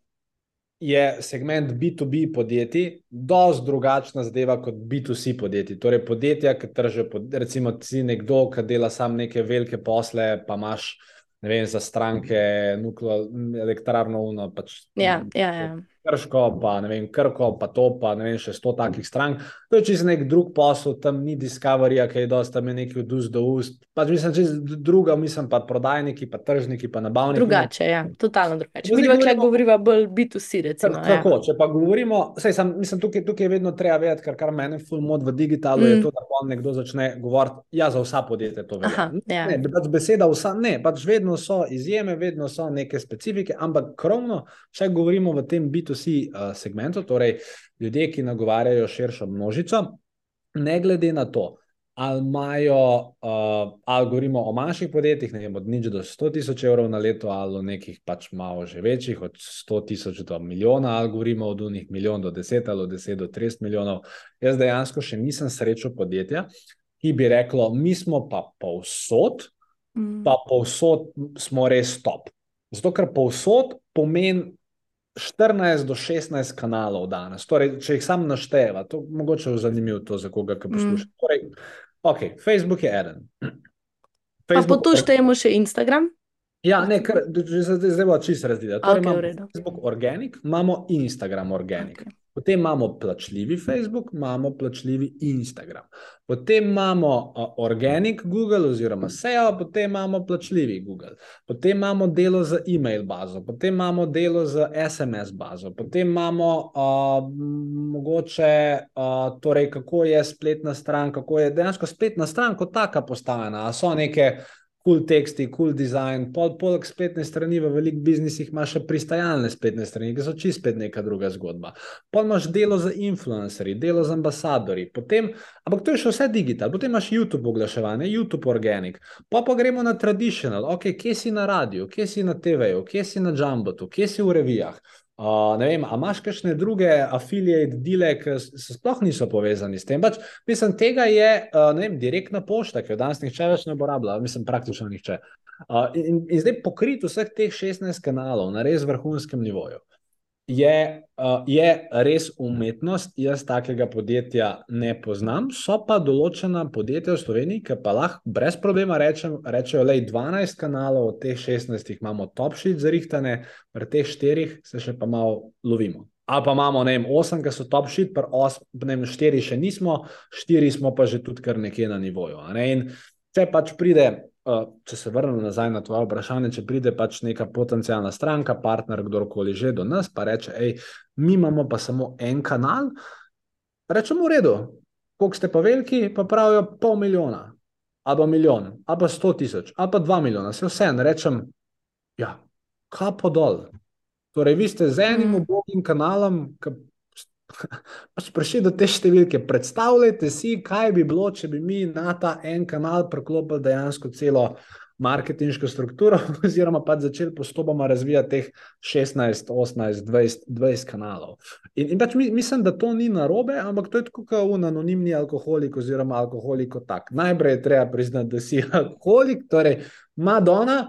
je segment B2B podjetij dosti drugačna zadeva kot B2C podjetij. Torej, podjetja, ki tržijo, pod- recimo, ti nekdo, ki dela sam neke velike posle, pa imaš. Ne vem, za stranke, nuklearno elektrarno, uno, pač ja, ja. ja. Krško, pa ne vem, Krko, pa to, pa ne vem, še sto takih strank. To je čisto nek drug posel, tam ni Discoveryja, ki je dosta tam je neki od ust do ust. Pač mislim, čisto druga, mislim pa prodajniki, pa tržniki, pa nabavniki. Drugače, ja, totalno drugače. Mi dva govorimo- govoriva bolj B2C, recimo. Tako, tako, če pa govorimo, sej, sam, mislim, tukaj, tukaj je vedno treba vedeti, ker kar meni ful mod v digitalu mm. je to, da pa nekdo začne govoriti, ja, za vsa podjetja to velja. Aha, ja. Ne, pač beseda vsa, ne, pač vedno so izjeme, vedno so neke specifike, ampak krovno, če govorimo v tem B2C uh, segmentu, torej ljudje, ki nagovarjajo širšo množico, ne glede na to, ali imajo, uh, ali govorimo o manjših podjetjih, ne vem, od nič do 100 tisoč evrov na leto, ali o nekih pač malo že večjih, od 100 tisoč do milijona, ali govorimo od unih milijon do 10 ali od 10 do 30 milijonov. Jaz dejansko še nisem srečal podjetja, ki bi reklo, mi smo pa povsod, Mm. pa povsod smo res top. Zato, ker povsod pomeni 14 do 16 kanalov danes. Torej, če jih sam našteva, to mogoče je zanimivo to za koga, ki posluša. Mm. Torej, ok, Facebook je eden. Pa po to štejemo še Instagram. Ja, ne, kar, zdaj, bo čisto razdelila. Torej, v imamo. Facebook Organic, imamo Instagram Organic. Okej. Potem imamo plačljivi Facebook, imamo plačljivi Instagram. Potem imamo Organic Google oziroma SEO, potem imamo plačljivi Google. Potem imamo delo z e-mail bazo, potem imamo delo z SMS bazo, potem imamo uh, mogoče, uh, torej kako je spletna stran, kako je dejansko spletna stran kot taka postavljena. So neke cool teksti, kul cool dizajn, pol, poleg spletne strani v velikih biznisih imaš še pristajalne spletne strani, ki so čisto spet neka druga zgodba. Pol imaš delo z influencerji, delo z ambasadori, potem, ampak to je še vse digital, potem imaš YouTube oglaševanje, YouTube organic, pa pa gremo na traditional, ok, kje si na radiju, kje si na TV-ju, kje si na Jumbotu, kje si v revijah. Uh, vem, a imaš kakšne druge affiliate dele, ki s- s- sploh niso povezani s tem? Pač, mislim, tega je, uh, vem, direktna pošta, ki jo danes nihče več ne uporablja, mislim, praktično nihče. Uh, in, in zdaj pokrit vseh teh 16 kanalov na res vrhunskem nivoju. Je, uh, je res umetnost, jaz takega podjetja ne poznam, so pa določena podjetja v Sloveniji, ki pa lahko brez problema rečem, rečejo, da je 12 kanalov, od teh 16 imamo top sheet zarihtane, pri teh štirih se še pa malo lovimo. Ali pa imamo, ne vem, 8, ki so top sheet, pri 4 še nismo, 4 smo pa že tudi kar nekje na nivoju. ne. In če pač pride. Uh, če se vrnem nazaj na tvoje vprašanje, če pride pač neka potencijalna stranka, partner, kdorkoli že do nas, pa reče, hej, mi imamo pa samo en kanal, rečemo v redu, koliko ste pa veliki, pa pravijo pol milijona, ali pa milijon, ali pa sto tisoč, ali pa dva milijona, se vse en rečem, ja, kapo dol. Torej, vi ste z enim Mm. ubogim kanalom, ki pač prišli do te številke. Predstavljajte si, kaj bi bilo, če bi mi na ta en kanal preklopili dejansko celo marketinško strukturo, <laughs> oziroma pa začeli postopoma razvijati teh 16, 18, 20, 20 kanalov. In, in pač mi, mislim, da to ni narobe, ampak to je tako kot un anonimni alkoholik oziroma alkoholik kot tak. Najprej je treba priznati, da si <laughs> alkoholik, torej Madonna.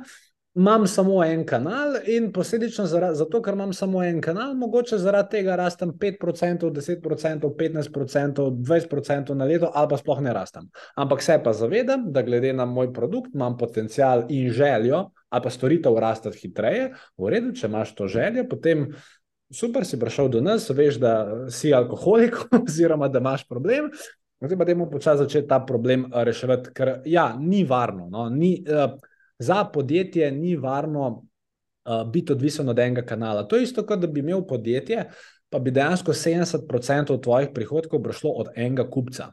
Imam samo en kanal in posledično zato, ker imam samo en kanal, mogoče zaradi tega rastem 5%, 10%, 15%, 20% na leto ali pa sploh ne rastem. Ampak se pa zavedam, da glede na moj produkt imam potencial in željo ali pa storitev rastati hitreje. V redu, če imaš to željo, potem super si prišel do nas, veš, da si alkoholik <laughs> oziroma da imaš problem. Zdaj pa dajmo počasi začeti ta problem reševati, ker ja, ni varno. No? Ni, uh, Za podjetje ni varno uh, biti odvisen od enega kanala. To je isto, kot da bi imel podjetje, pa bi dejansko 70% tvojih prihodkov prišlo od enega kupca.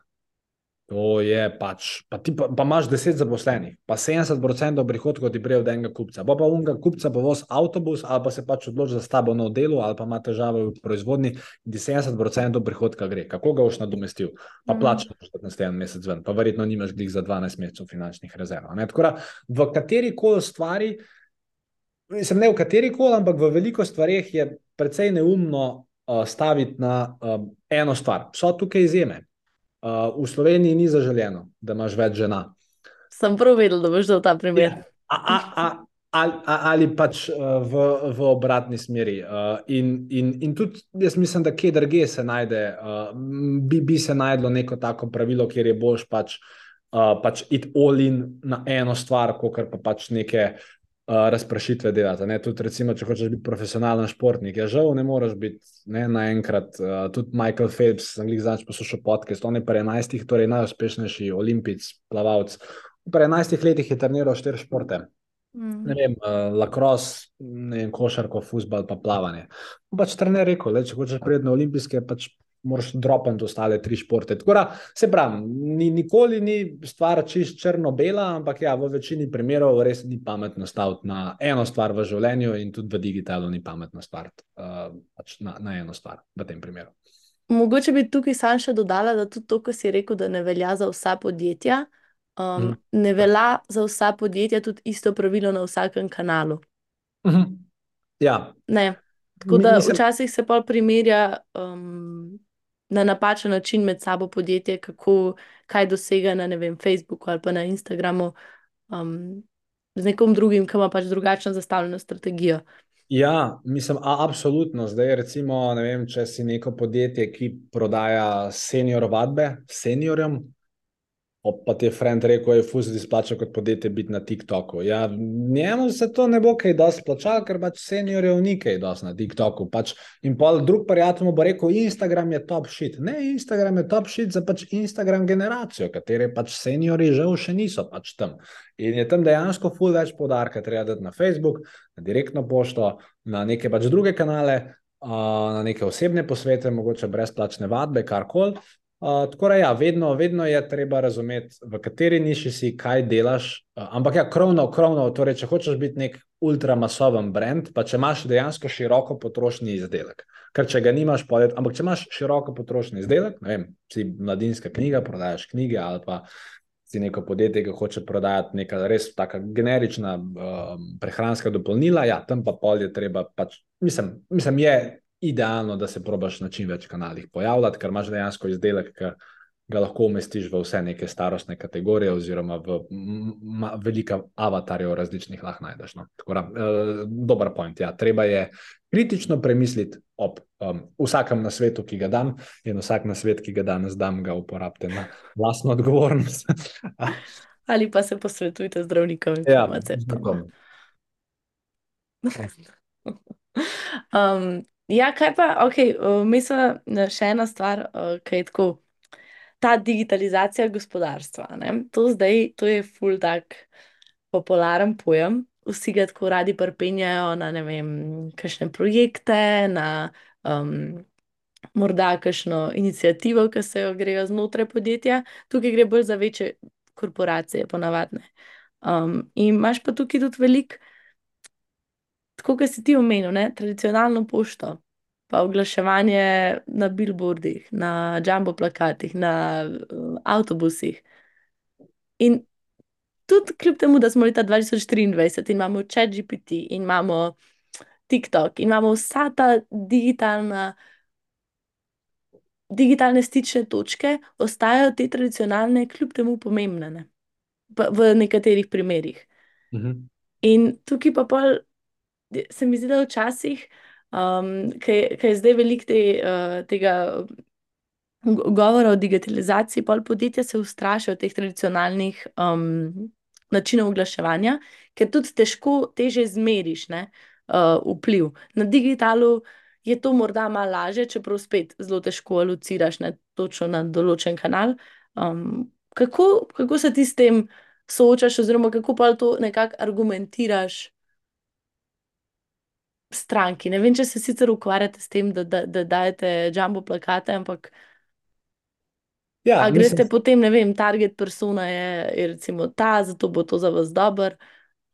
To je pač, pa ti pa, pa imaš 10 zaposlenih, pa 70% prihodkov ti prije od enega kupca. Pa pa unga kupca pa voz avtobus, ali pa se pač odloči za stabo na delu, ali pa ima težave v proizvodni, in ti 70% prihodka gre. Kako ga boš nadomestil? Pa plačo boš naslednji mesec ven, pa verjetno nimaš glih za 12 mesecev finančnih rezerv. Tako da v kateri koli stvari, mislim, ne v kateri koli, ampak v veliko stvarih je precej neumno uh, staviti na uh, eno stvar. So tukaj izjeme. Uh, v Sloveniji ni zaželeno, da imaš več žena. Sem prav vedel, da boš dal ta primer. A, a, a, ali, a, ali pač uh, v, v obratni smeri. Uh, in, in, in tudi jaz mislim, da kje drugje se najde, uh, bi, bi se najdlo neko tako pravilo, kjer je boljš pač, uh, pač iti all-in na eno stvar, kot pa pač neke. Razprašitve delati. Ne? Tudi, recimo, če hočeš biti profesionalen športnik, je žal, ne moreš biti ne, naenkrat. Uh, tudi Michael Phelps, angliš znaš poslušati podcast, on je pri 11, torej najuspešnejši olimpijc, plavalec. Pri 11 letih je treniral štiri športe ne Mm. vem, uh, lacrosse, ne vem, košarko, futbal, pa plavanje. Pač trener je rekel, le, če hočeš priti na olimpijske, pač moraš dropati ostale tri športe. Tako da, se pravi, ni, nikoli ni stvar čist črno-bela, ampak ja, v večini primerov res ni pametno staviti na eno stvar v življenju in tudi v digitalu ni pametno staviti uh, pač na, na eno stvar v tem primeru. Mogoče bi tukaj sam še dodala, da tudi to, kar si rekel, da ne velja za vsa podjetja, um, Mhm. ne velja za vsa podjetja tudi isto pravilo na vsakem kanalu. Mhm. Ja, Ne. Tako da mislim- včasih se pa primerja um, na napačen način med sabo podjetje, kako kaj dosega na vem, Facebooku ali pa na Instagramu um, z nekom drugim, ki ima pač drugačno zastavljeno strategijo. Ja, mislim, a, absolutno. Zdaj, recimo, vem, če si neko podjetje, ki prodaja senior vadbe seniorjem, pa ti je friend rekel, je fuz izplača kot podjetje biti na TikToku. Ja, njemu se to ne bo kaj dosti plačalo, ker pač seniorjev ni kaj dosti na TikToku. Pač, in pa drug prijatelj mu bo rekel, Instagram je top shit. Ne, Instagram je top shit za pač Instagram generacijo, katere pač seniori žal še niso pač tam. In je tam dejansko ful več podarka, treba dati na Facebook, na direktno pošto, na neke pač druge kanale, na neke osebne posvete, mogoče brezplačne vadbe, karkoli. Uh, tako da, ja, vedno, vedno je treba razumeti, v kateri niši si, kaj delaš. Uh, ampak, ja, krovno, krovno, torej, če hočeš biti nek ultramasoven brand, pa če imaš dejansko široko potrošni izdelek. Ker če ga nimaš, pa, ampak če imaš široko potrošni izdelek, ne vem, si mladinska knjiga, prodajaš knjige ali pa si neko podjetje, ki hoče prodajati neka res taka generična um, prehranska dopolnila, ja, tam pa pol je treba pač, mislim, mislim je idealno, da se probaš na čim več kanalih pojavljati, ker imaš dejansko izdelek, ki ga lahko umestiš v vse neke starostne kategorije, oziroma v velika avatarjev različnih lahko najdeš. No. Tako da, uh, dober point. Ja. Treba je kritično premisliti ob um, vsakem nasvetu, ki ga dam, in vsak nasvet, ki ga danes dam, ga uporabite na vlastno odgovornost. <laughs> Ali pa se posvetujte z zdravnikom in ja, farmacevtom. tako. <laughs> Um, ja, kaj pa, ok, uh, mislim, da še ena stvar, uh, ki je tako, ta digitalizacija gospodarstva. Ne? To zdaj, to je ful tak popularen pojem. Vsi ga tako radi prpenjajo na ne vem, kakšne projekte, na morda kakšno inicijativo, ki se jo grejo znotraj podjetja. Tukaj gre bolj za večje korporacije, ponavadne. Um, in imaš pa tukaj tudi veliko tako kot si ti omenil, ne, tradicionalno pošto, pa oglaševanje na billboardih, na jumbo plakatih, na uh, avtobusih. In tudi kljub temu, da smo leta 2023 in imamo ChatGPT in imamo TikTok in imamo vsa ta digitalna. Digitalne stične točke ostajajo te tradicionalne, kljub temu pomembne, ne? V nekaterih primerjih. Mhm. In tukaj pa pol se mi zdi, da včasih, um, ki je zdaj veliko te, uh, tega go- govora o digitalizaciji, pol podjetja se ustrašijo teh tradicionalnih um, načinov oglaševanja, ker tudi težko teže zmeriš ne, uh, vpliv. Na digitalu je to morda malo lažje, čeprav spet zelo težko aluciraš ne, točno na določen kanal. Um, kako, kako se ti s tem soočaš, oziroma kako pa to nekako argumentiraš? Stranki. Ne vem, če se sicer ukvarjate s tem, da, da, da dajete jumbo plakate, ampak. Ja, A mislim, greste potem, ne vem, target persona je, je recimo ta, zato bo to za vas dober.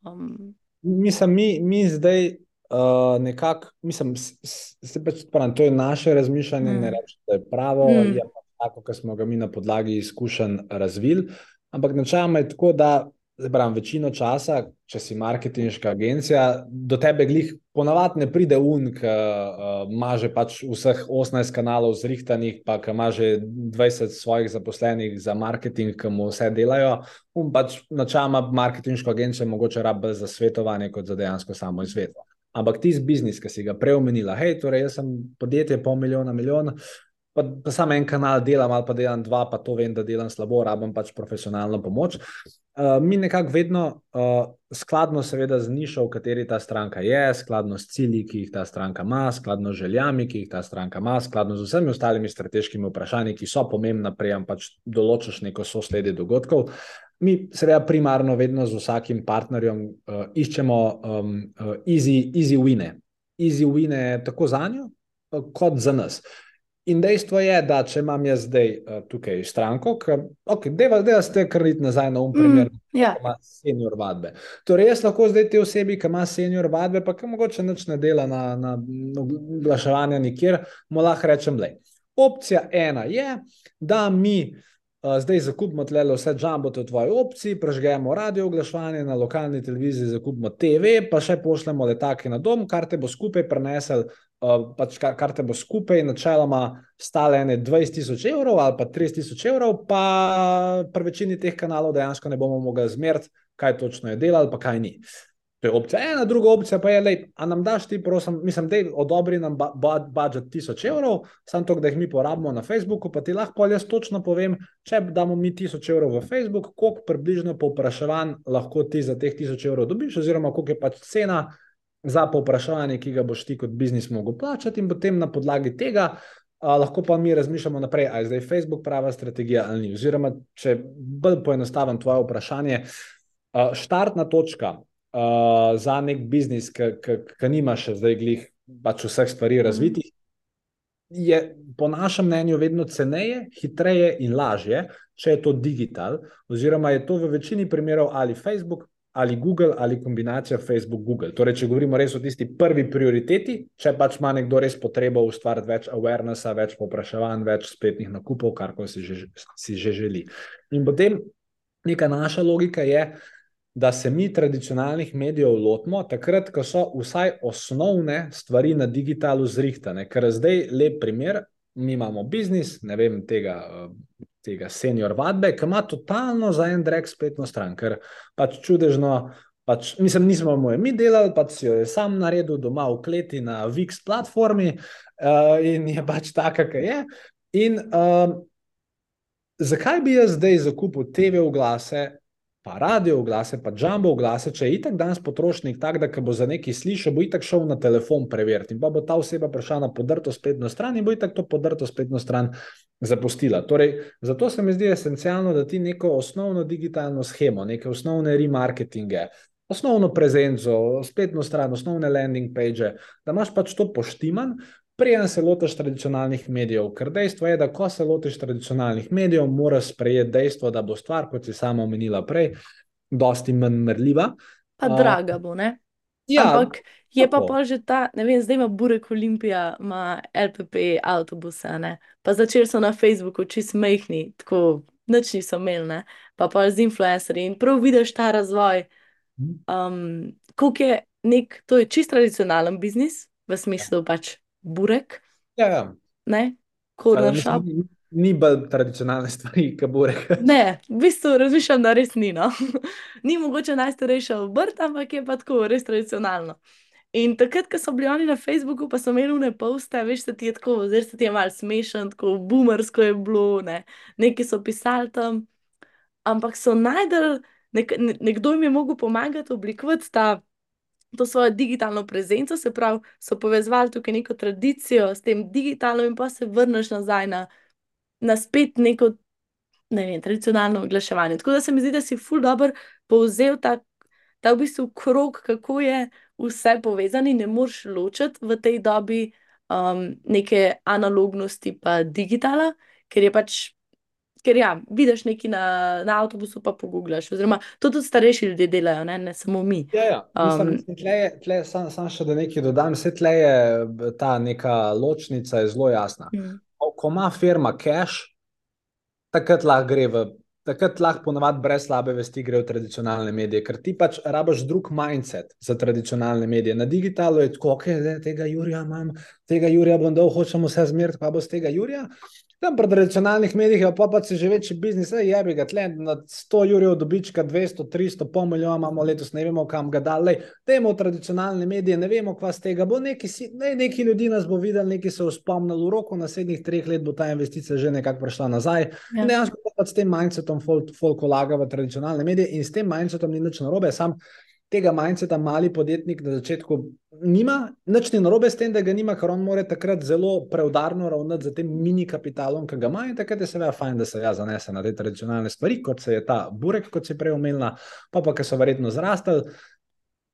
Um, mislim, mi, mi zdaj uh, nekako, mislim, se pač pravim, to je naše razmišljanje, Mm. ne rečem, da je pravo, Mm. je pa tako, kot smo ga mi na podlagi izkušenj razvili. Ampak načeloma je tako, da zdaj pravim, večino časa, če si marketinška agencija, do tebe glih ponavadi ne pride un, ki uh, ima že pač vseh 18 kanalov zrihtanih, pa ki ima že 20 svojih zaposlenih za marketing, ki mu vse delajo. Un pač načeloma marketinško agencijo mogoče rabi za svetovanje, kot za dejansko samo izvedbo. Ampak ti z biznis, ki si ga prej omenila, hej, torej jaz sem podjetje pol milijona, milijon, pa, pa samo en kanal delam, ali pa delam dva, pa to vem, da delam slabo, rabim pač profesionalno pomoč. Uh, mi nekako vedno, uh, skladno seveda z nišo, v kateri ta stranka je, skladno s cilji, ki jih ta stranka ima, skladno z željami, ki jih ta stranka ima, skladno z vsemi ostalimi strateškimi vprašanji, ki so pomembna, prejem pač določiš neko sosledje dogodkov. Mi, seveda, primarno vedno z vsakim partnerjem uh, iščemo um, uh, easy, easy wine. Easy wine tako za njo, uh, kot za nas. In dejstvo je, da če imam jaz zdaj uh, tukaj stranko, ki okay, deva, deva ste kar iti nazaj na um primer, mm, ja, ki ima senior vadbe. Torej, jaz lahko zdaj te osebi, ki ima senior vadbe, pa ki mogoče nič ne dela na, na oglaševanje nikjer, mu lahko rečem, le. Opcija ena je, da mi zdaj zakupimo tle vse džambote v tvoji opciji, prežgemo radio oglaševanje na lokalni televiziji, zakupimo TV, pa še pošljemo letake na dom, kar te bo skupaj prenesel. Uh, pač kar, kar te bo skupaj, načeloma, stale 20 tisoč evrov ali pa 30 tisoč evrov, pa pri večini teh kanalov dejansko ne bomo mogli zmeriti, kaj točno je delal, pa kaj ni. To je opcija ena, druga opcija pa je, lej, a nam daš ti, prosim, mislim, da odobri nam ba, ba, budžet 1000 evrov, samo to, da jih mi porabimo na Facebooku, pa ti lahko jaz točno povem, če damo mi 1000 evrov v Facebook, koliko približno povpraševanj lahko ti za teh 1000 evrov dobiš, oziroma koliko je pač cena za povpraševanje, ki ga boš ti kot biznis mogel plačati, in potem na podlagi tega a, lahko pa mi razmišljamo naprej, ali je zdaj Facebook prava strategija ali ni. Oziroma, če bolj poenostavim tvoje vprašanje, a, štartna točka. Uh, za nek biznis, ki nima še zdaj glih pač vseh stvari razvitih, je po našem mnenju vedno ceneje, hitreje in lažje, če je to digital, oziroma je to v večini primerov ali Facebook, ali Google, ali kombinacija Facebook-Google. Torej, če govorimo res o tisti prvi prioriteti, če pač ima nekdo res potrebo ustvariti več awarenessa, več popraševanj, več spletnih nakupov, kar si že, si že želi. In potem neka naša logika je, da se mi tradicionalnih medijev lotimo takrat, ko so vsaj osnovne stvari na digitalu zrihtane. Ker zdaj lep primer, mi imamo biznis, ne vem, tega, tega senior vadbe, ki ima totalno za en drek spletno stran, ker pač čudežno, pač, mislim, nismo mu je mi delali, pač jo je sam naredil doma v kleti na VIX platformi uh, in je pač taka, ki je. In uh, zakaj bi jaz zdaj zakupil TV oglase, pa radio oglase, pa jumbo oglase, če je itak danes potrošnik tak, da bo za nekaj slišal, bo itak šel na telefon preveriti in pa bo ta oseba prišla na podrto spletno stran in bo itak to podrto spletno stran zapustila. Torej, zato se mi zdi esencialno, da ti neko osnovno digitalno schemo, neke osnovne remarketinge, osnovno prezenco, spletno stran, osnovne landing page, da imaš pač to poštiman, Prijem se lotiš tradicionalnih medijev, ker dejstvo je, da ko se lotiš tradicionalnih medijev, moraš sprejeti dejstvo, da bo stvar, kot si sama omenila prej, dosti manj mrljiva. Pa uh, draga bo, ne? Ja, Ampak je pa tako. pa že ta, ne vem, zdaj ima Burek Olimpija, ima LPP avtobuse, ne? Pa začeli so na Facebooku čist mehni, tako nič niso imeli, ne? Pa pa z influencerji in prav vidiš ta razvoj. Um, koliko je nek, to je čist tradicionalen biznis, v smislu pač burek, Ja, ja. ne? Shop. Ni, ni bolj tradicionalne stvari, kot burek. <laughs> Ne, v bistvu razmišljam, da res ni. No. <laughs> ni mogoče najstarejša obrt, ampak je pa tako res tradicionalno. In takrat, ko so bili oni na Facebooku, pa so imeli une poste, veš, da ti je tako, zdaj se ti je malo smešen, tako boomersko je bilo, ne. neki so pisali tam, ampak so najdel, nek, ne, nekdo jim je mogel pomagati oblikovati ta. To svojo digitalno prezenco, se pravi, so povezali tukaj neko tradicijo s tem digitalom, in pa se vrneš nazaj na, na spet neko ne vem, tradicionalno oglaševanje. Tako da se mi zdi, da si ful dobr povzel ta, ta v bistvu krog, kako je vse povezano, ne moreš ločiti v tej dobi um, neke analognosti pa digitala, ker je pač. Ker ja, vidiš nekaj na, na avtobusu, pa pogublaš. Oziroma, to tudi starejši ljudje delajo, ne, ne samo mi. Ja, ja. Mislim, um, tle je, tle sam, sam še da nekaj dodam. Vse tle je ta neka ločnica je zelo jasna. Mm. Ko ima firma cash, takrat lahko gre v takrat lahko ponovadi brez slabe vesti gre v tradicionalne medije, ker ti pač rabaš drug mindset za tradicionalne medije. Na digitalu je tako, da tega Jurija imam, tega Jurija bom dal, hočemo vse zmeriti, pa bo z tega Jurija. Tam pri tradicionalnih medijih je pa pa se že večji biznis, je bi ga tle na 100 jurjev dobička, 200, 300, pol milijona imamo letos, ne vemo kam ga dali. Dajmo v tradicionalne medije, ne vemo, kva z tega bo. Neki, ne, neki ljudi nas bo videli, neki se uspomnili v roko, naslednjih treh let bo ta investicija že nekako prišla nazaj. Ja. Dejansko pa s tem mindsetom folk, folk vlaga v tradicionalne medije in s tem mindsetom ni nič narobe, sam tega mindseta mali podjetnik na začetku nima, nič ni narobe s tem, da ga nima, ker on mora takrat zelo preudarno ravnati z tem mini kapitalom, ki ga ima in takrat je seveda fajn, da se ja zanese na te tradicionalne stvari, kot se je ta burek, kot si prej omenila, pa pa, ki so verjetno zrastali,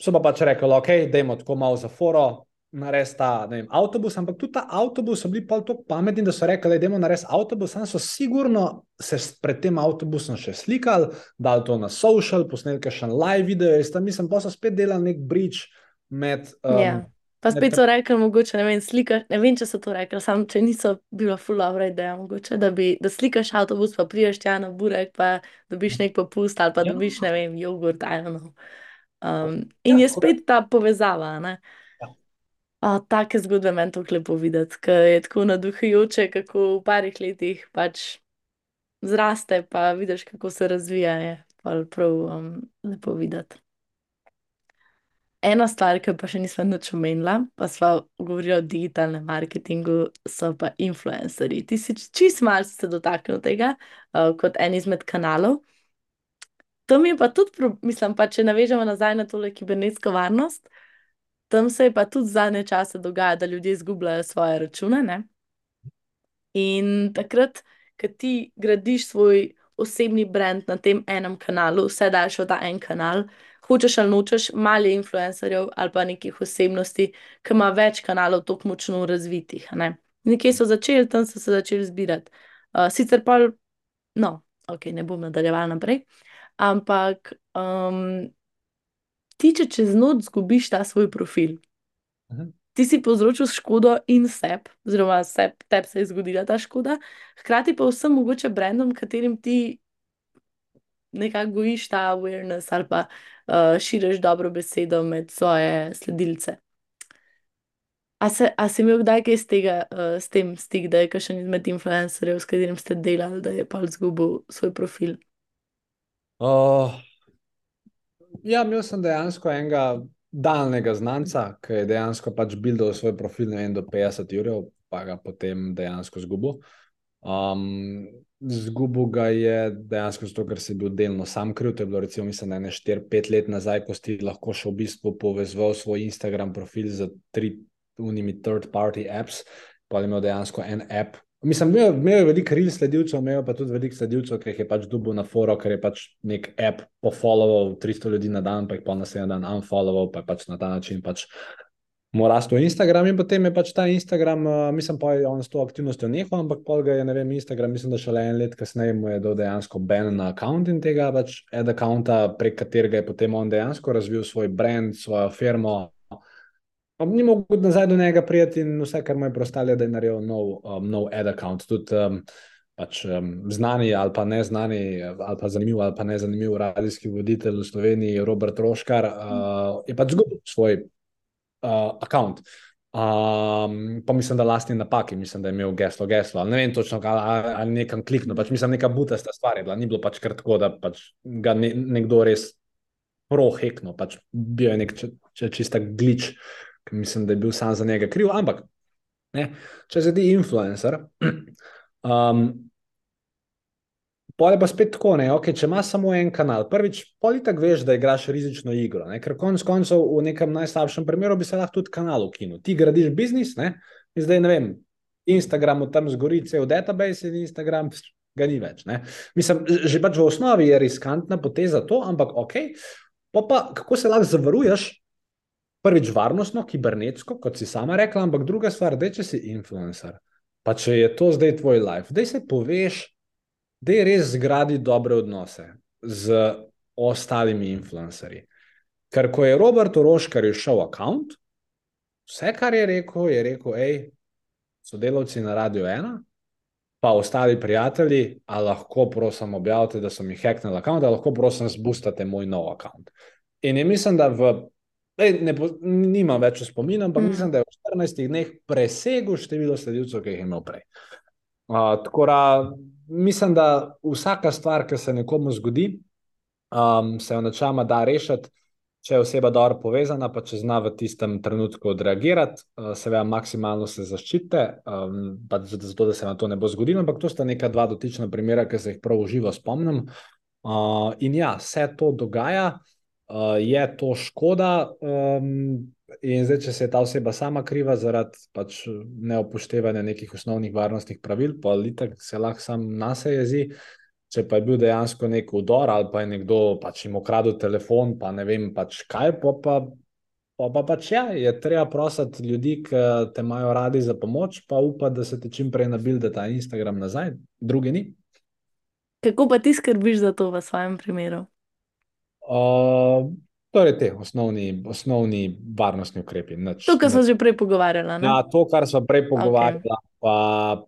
so pa pač rekli, ok, dajmo tako malo za foro, narediti ta vem, avtobus, ampak tudi ta avtobus so bili pa tako pametni, da so rekli, da idemo narediti avtobus. Sam so sigurno se pred tem avtobusom še slikali, dali to na social, posneli še en live video, jaz tam mislim, pa so spet delali nek bridge med. Um, yeah. Ja. Pa spet so rekli, mogoče ne vem, slikaš, ne vem, če so to rekli, samo če niso bila fulovra ideja, mogoče, da bi, da slikaš avtobus, pa priješ tja na burek, pa dobiš nek popust ali pa ja. dobiš, ne vem, jogurt, ajno. Um, in ja, je spet ta povezava, ne? Uh, take zgodbe meni to lepo videti, ker je tako naduhujoče, kako v parih letih pač zraste, pa vidiš, kako se razvija. Je prav um, lepo videti. Ena stvar, ki pa še nisem nič omenila, pa smo govorili o digitalnem marketingu, so pa influencerji. Ti si čist malce se dotaknil tega uh, kot en izmed kanalov. To mi je pa tudi, mislim, pa če navežemo nazaj na tole kibernetsko varnost, tam se je pa tudi zadnje čase dogajalo, da ljudje izgubljajo svoje račune. Ne? In takrat, ko ti gradiš svoj osebni brand na tem enem kanalu, vse daš v ta en kanal, hočeš ali nočeš, malo influencerjev ali pa nekih osebnosti, ki ima več kanalov, tako močno razvitih. Ne? Nekje so začeli, tam so se začeli zbirati. Uh, sicer pa, no, ok, ne bom nadaljeval naprej, ampak. Ti, če čez noč zgubiš ta svoj profil, Aha. ti si povzročil škodo in sebi, oziroma seb, tebi se je zgodila ta škoda, hkrati pa vsem mogoče brendom, katerim ti nekako gojiš ta awareness ali pa uh, širiš dobro besedo med svoje sledilce. A, se, a si imel kdaj kaj s, tega, uh, s tem stik, da je kakšen izmed influencerjev, s katerim ste delali, da je pa izgubil svoj profil? Uh, Ja, imel sem dejansko enega daljnega znanca, ki je dejansko pač bil do svoj profil ne vem, do 50 ur, pa ga potem dejansko zgubil. Um, zgubil ga je dejansko zato, ker si bil delno sam kriv. To je bilo recimo, mislim, ne 4-5 let nazaj, ko si lahko še v bistvu povezal svoj Instagram profil z tri unimi third-party apps, pa je imel dejansko en app, Mislim, imel, imel je veliko ril sledilcev, imel pa tudi veliko sledilcev, ki jih je pač dubil na foro, ker je pač nek app pofollował 300 ljudi na dan, pa jih pa naslednji dan unfollował, pa je pač na ta način pač mu rastel Instagram in potem je pač ta Instagram, uh, mislim pa on s to aktivnostjo nehal, ampak pol ga je, ne vem, Instagram, mislim, da šele en let kasneje mu je dal dejansko ban na account in tega pač ad accounta, prek katerega je potem on dejansko razvil svoj brand, svojo firmo, Ni mogel nazaj do njega prijeti in vse, kar mu je preostalo, da je naredil nov, um, nov ad account. Tudi um, pač, um, znani ali pa ne znani, ali pa zanimiv ali pa ne zanimiv radijski voditelj v Sloveniji, Robert Roškar, uh, je pač zgubil svoj uh, account. Um, pa mislim, da lastni napaki, mislim, da je imel geslo, geslo. Ne vem točno, ali, ali nekam kliknil. Pač mislim, neka butasta stvar je bila. Ni bilo pač kar tako, da pač ga ne, nekdo res prohekno, pač bil je nek če, če čista glitch ki mislim, da je bil sam za njega kriv. Ampak, ne, če se ti influencer, <clears throat> um, pole pa spet tako, ne, okay, če imaš samo en kanal, prvič, politik veš, da igraš rizično igro, ne, ker konec koncev v nekem najslabšem primeru bi se lahko tudi kanal ukinil. Ti gradiš biznis, ne, in zdaj ne vem. Instagram tam zgori cel database in Instagram ga ni več. Ne. Mislim, že pač v osnovi je riskantna poteza to, ampak ok. Pa pa kako se lahko zavaruješ, prvič varnostno, kibernetsko, kot si sama rekla, ampak druga stvar, da če si influencer, pa če je to zdaj tvoj life, da se poveš, da je res zgradi dobre odnose z ostalimi influencerji. Ker ko je Robert Oroškar v račun, vse, kar je rekel, je rekel, hej, sodelavci na Radio 1, pa ostali prijatelji, a lahko prosim objavite, da so mi hacknili račun, da lahko prosim zbustate moj nov račun. In mislim, da v, ej, ne, nimam več spomina, ampak mm. mislim, da je v 14 dneh presegel število sledilcev, ki jih je imel prej. Uh, tako da mislim, da vsaka stvar, ki se nekomu zgodi, um, se v načama da rešiti če je oseba dobro povezana, pa če zna v tistem trenutku odreagirati, uh, seveda maksimalno se zaščite, um, zato da se na to ne bo zgodilo. Ampak to sta neka dva dotična primera, ki se jih prav uživo spomnim. Uh, in ja, vse to dogaja, uh, je to škoda. Um, in zdaj, če se je ta oseba sama kriva zaradi pač neopoštevanja nekih osnovnih varnostnih pravil, pa se lahko sam nas jezi. Če pa je bil dejansko nek udor ali pa je nekdo pač jim ukradel telefon, pa ne vem pač kaj, pa pa, pa, pa pač ja, je treba prositi ljudi, ki te imajo radi za pomoč, pa upa, da se ti čim prej nabil, da ta Instagram nazaj, drugi ni. Kako pa ti skrbiš za to v svojem primeru? Uh, torej, te osnovni, osnovni varnostni ukrepi. Nač, to, kar smo že prej pogovarjali. Ja, to, kar smo prej pogovarjali, okay. pa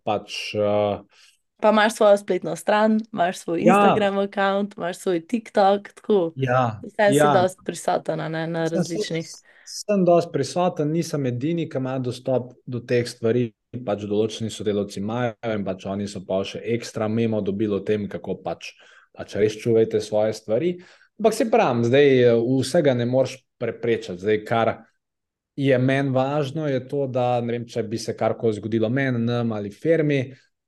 pač. Uh, Pa imaš svojo spletno stran, imaš svoj ja. Instagram račun, imaš svoj TikTok. Tako. Ja. Vse ja. si dosti prisoten ne, na različnih. Sem, sem dosti prisoten, nisem edini, ki ima dostop do teh stvari. Pač določeni sodelavci imajo in pač oni so pa še ekstra memo dobili o tem, kako pač, pač res čuvajte svoje stvari. Ampak se pravim, zdaj vsega ne moreš preprečiti. Zdaj, kar je meni važno, je to, da ne vem, če bi se karkoli zgodilo meni, nam ali firmi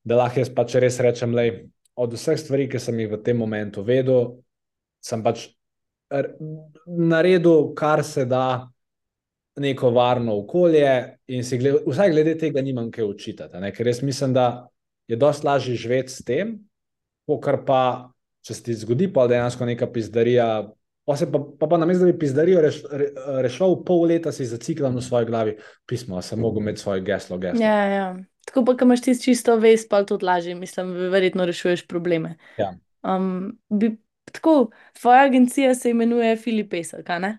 da lahko jaz pač res rečem, da od vseh stvari, ki sem jih v tem momentu vedel, sem pač naredil, kar se da, neko varno okolje, in si gled, vsaj glede tega nimam kaj učitati. Ne? Ker jaz mislim, da je dosti lažje živeti s tem, kar pa, če se ti zgodi, pa dejansko neka pizdarija. Pa, pa, pa, pa na mestu, da bi pizdarijo reš, re, rešil, pol leta si zaciklam v svoji glavi pismo, sem mogel imeti svoje geslo. geslo. Ja, ja. Tako pa, ko imaš ti čisto vest, pa tudi lažje, mislim, verjetno rešuješ probleme. Ja. Um, bi, tako, tvoja agencija se imenuje Filip Pesek, ne?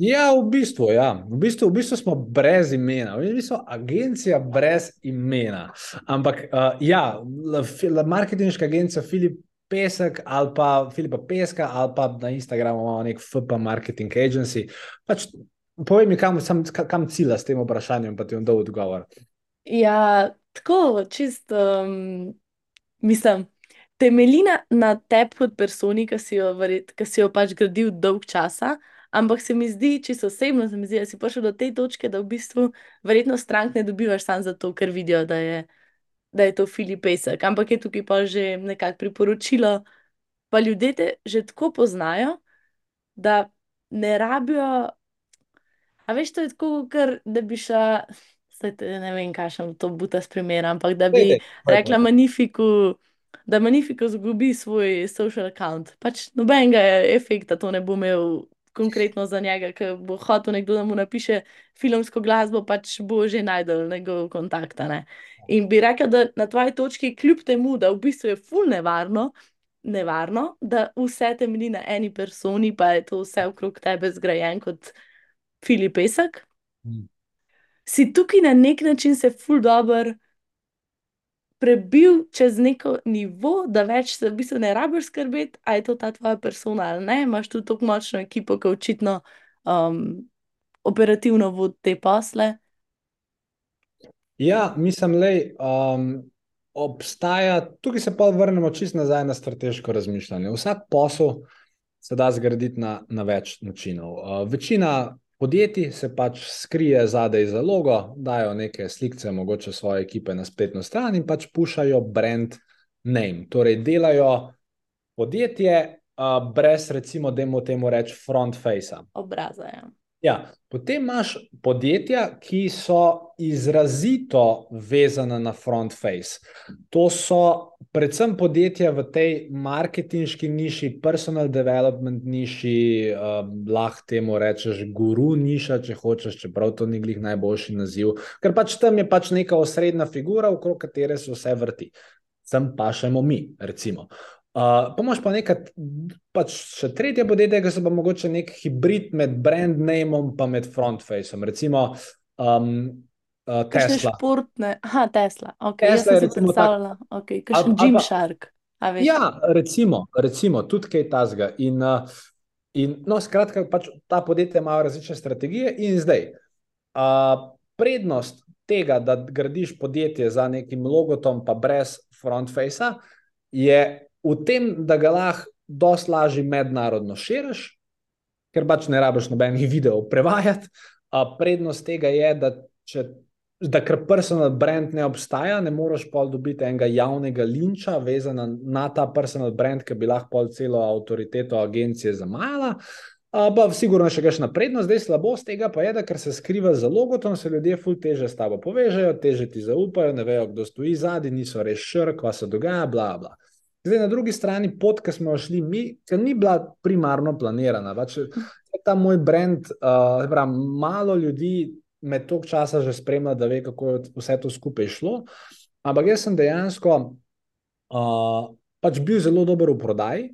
Ja, v bistvu, ja. v, bistvu, v bistvu smo brez imena, v bistvu agencija brez imena. Ampak uh, ja, marketinška agencija Filip Pesek ali pa Filipa Peska ali pa na Instagramu imamo nek FP Marketing Agency. Pač, povej mi, kam, sam, kam cilja s tem vprašanjem, pa ti bom dal odgovor. Ja, tako, čist, um, mislim, temelji na, tebi kot personi, ki si, si jo pač gradil dolg časa, ampak se mi zdi, čisto osebno, se mi zdi, da si prišel do te točke, da v bistvu verjetno strank ne dobivaš samo zato, ker vidijo, da je, da je to Filip Pesek, ampak je tukaj pa že nekako priporočilo, pa ljudje te že tako poznajo, da ne rabijo. A veš, to je tako, ker da bi šla. Saj, ne vem, kaj še to bo ta sprimer, ampak da bi rekla Magnifiku, da Magnifiku zgubi svoj social account. Pač nobenega efekta to ne bo imel konkretno za njega, ker bo hotel nekdo, da mu napiše filmsko glasbo, pač bo že najdel njegov kontakt. Ne? In bi rekla, da na tvoji točki, kljub temu, da v bistvu je ful nevarno, nevarno, da vse temelji na eni personi, pa je to vse okrog tebe zgrajen kot Filip Pesek. Hmm si tukaj na nek način se ful dobr prebil čez neko nivo, da več se v bistvu ne rabiš skrbeti, a je to ta tvoja persona ali ne. Imaš tu tako močno ekipo, ki očitno um, operativno vodi te posle. Ja, mislim, da um, obstaja, tukaj se pa vrnemo čisto nazaj na strateško razmišljanje. Vsak posel se da zgraditi na, na več načinov. Uh, večina podjetij se pač skrije zadaj za logo, dajo neke slike, mogoče svoje ekipe na spletno stran in pač pušajo brand name. Torej, delajo podjetje uh, brez, recimo, da mu temu reč front face. Obraza. Ja. Ja, potem imaš podjetja, ki so izrazito vezana na front face. To so predvsem podjetja v tej marketinški niši, personal development niši, uh, lahko temu rečeš guru niša, če hočeš, čeprav to ni glih najboljši naziv, ker pač tam je pač neka osrednja figura, okrog katere se vse vrti. Sem pa še mi, recimo. Uh, Pomož pa nekaj, pač še tretje podjetje, ki so pa mogoče nek hibrid med brand nameom in front faceom. Recimo um, uh, Tesla. Športne, aha, Tesla. Okay, Tesla je recimo predstavljala, tak, okay, kaj še Gymshark. Ja, recimo, recimo, tudi kaj tasga. In, uh, in no, skratka, pač ta podjetja imajo različne strategije in zdaj. Uh, prednost tega, da gradiš podjetje za nekim logotom, pa brez front facea, je v tem, da ga lahko dosti lažje mednarodno širiš, ker pač ne rabiš nobenih videov prevajati. Prednost tega je, da če. Da, ker personal brand ne obstaja, ne moreš pa dobiti enega javnega linča, vezana na ta personal brand, ki bi lahko celo avtoriteto agencije zamajala. Pa, sigurno še kakšna prednost, zdaj slabost tega pa je, da ker se skriva za logotom, se ljudje ful teže s tabo povežejo, teže ti zaupajo, ne vejo, kdo stoji zadnji, niso res šrk, kva se dogaja, bla, bla. Zdaj, na drugi strani, pot, ki smo jo šli, mi, ni bila primarno planirana. Pač, ta moj brand, uh, prav, malo ljudi me toliko časa že spremlja, da ve, kako je vse to skupaj šlo. Ampak jaz sem dejansko uh, pač bil zelo dober v prodaji.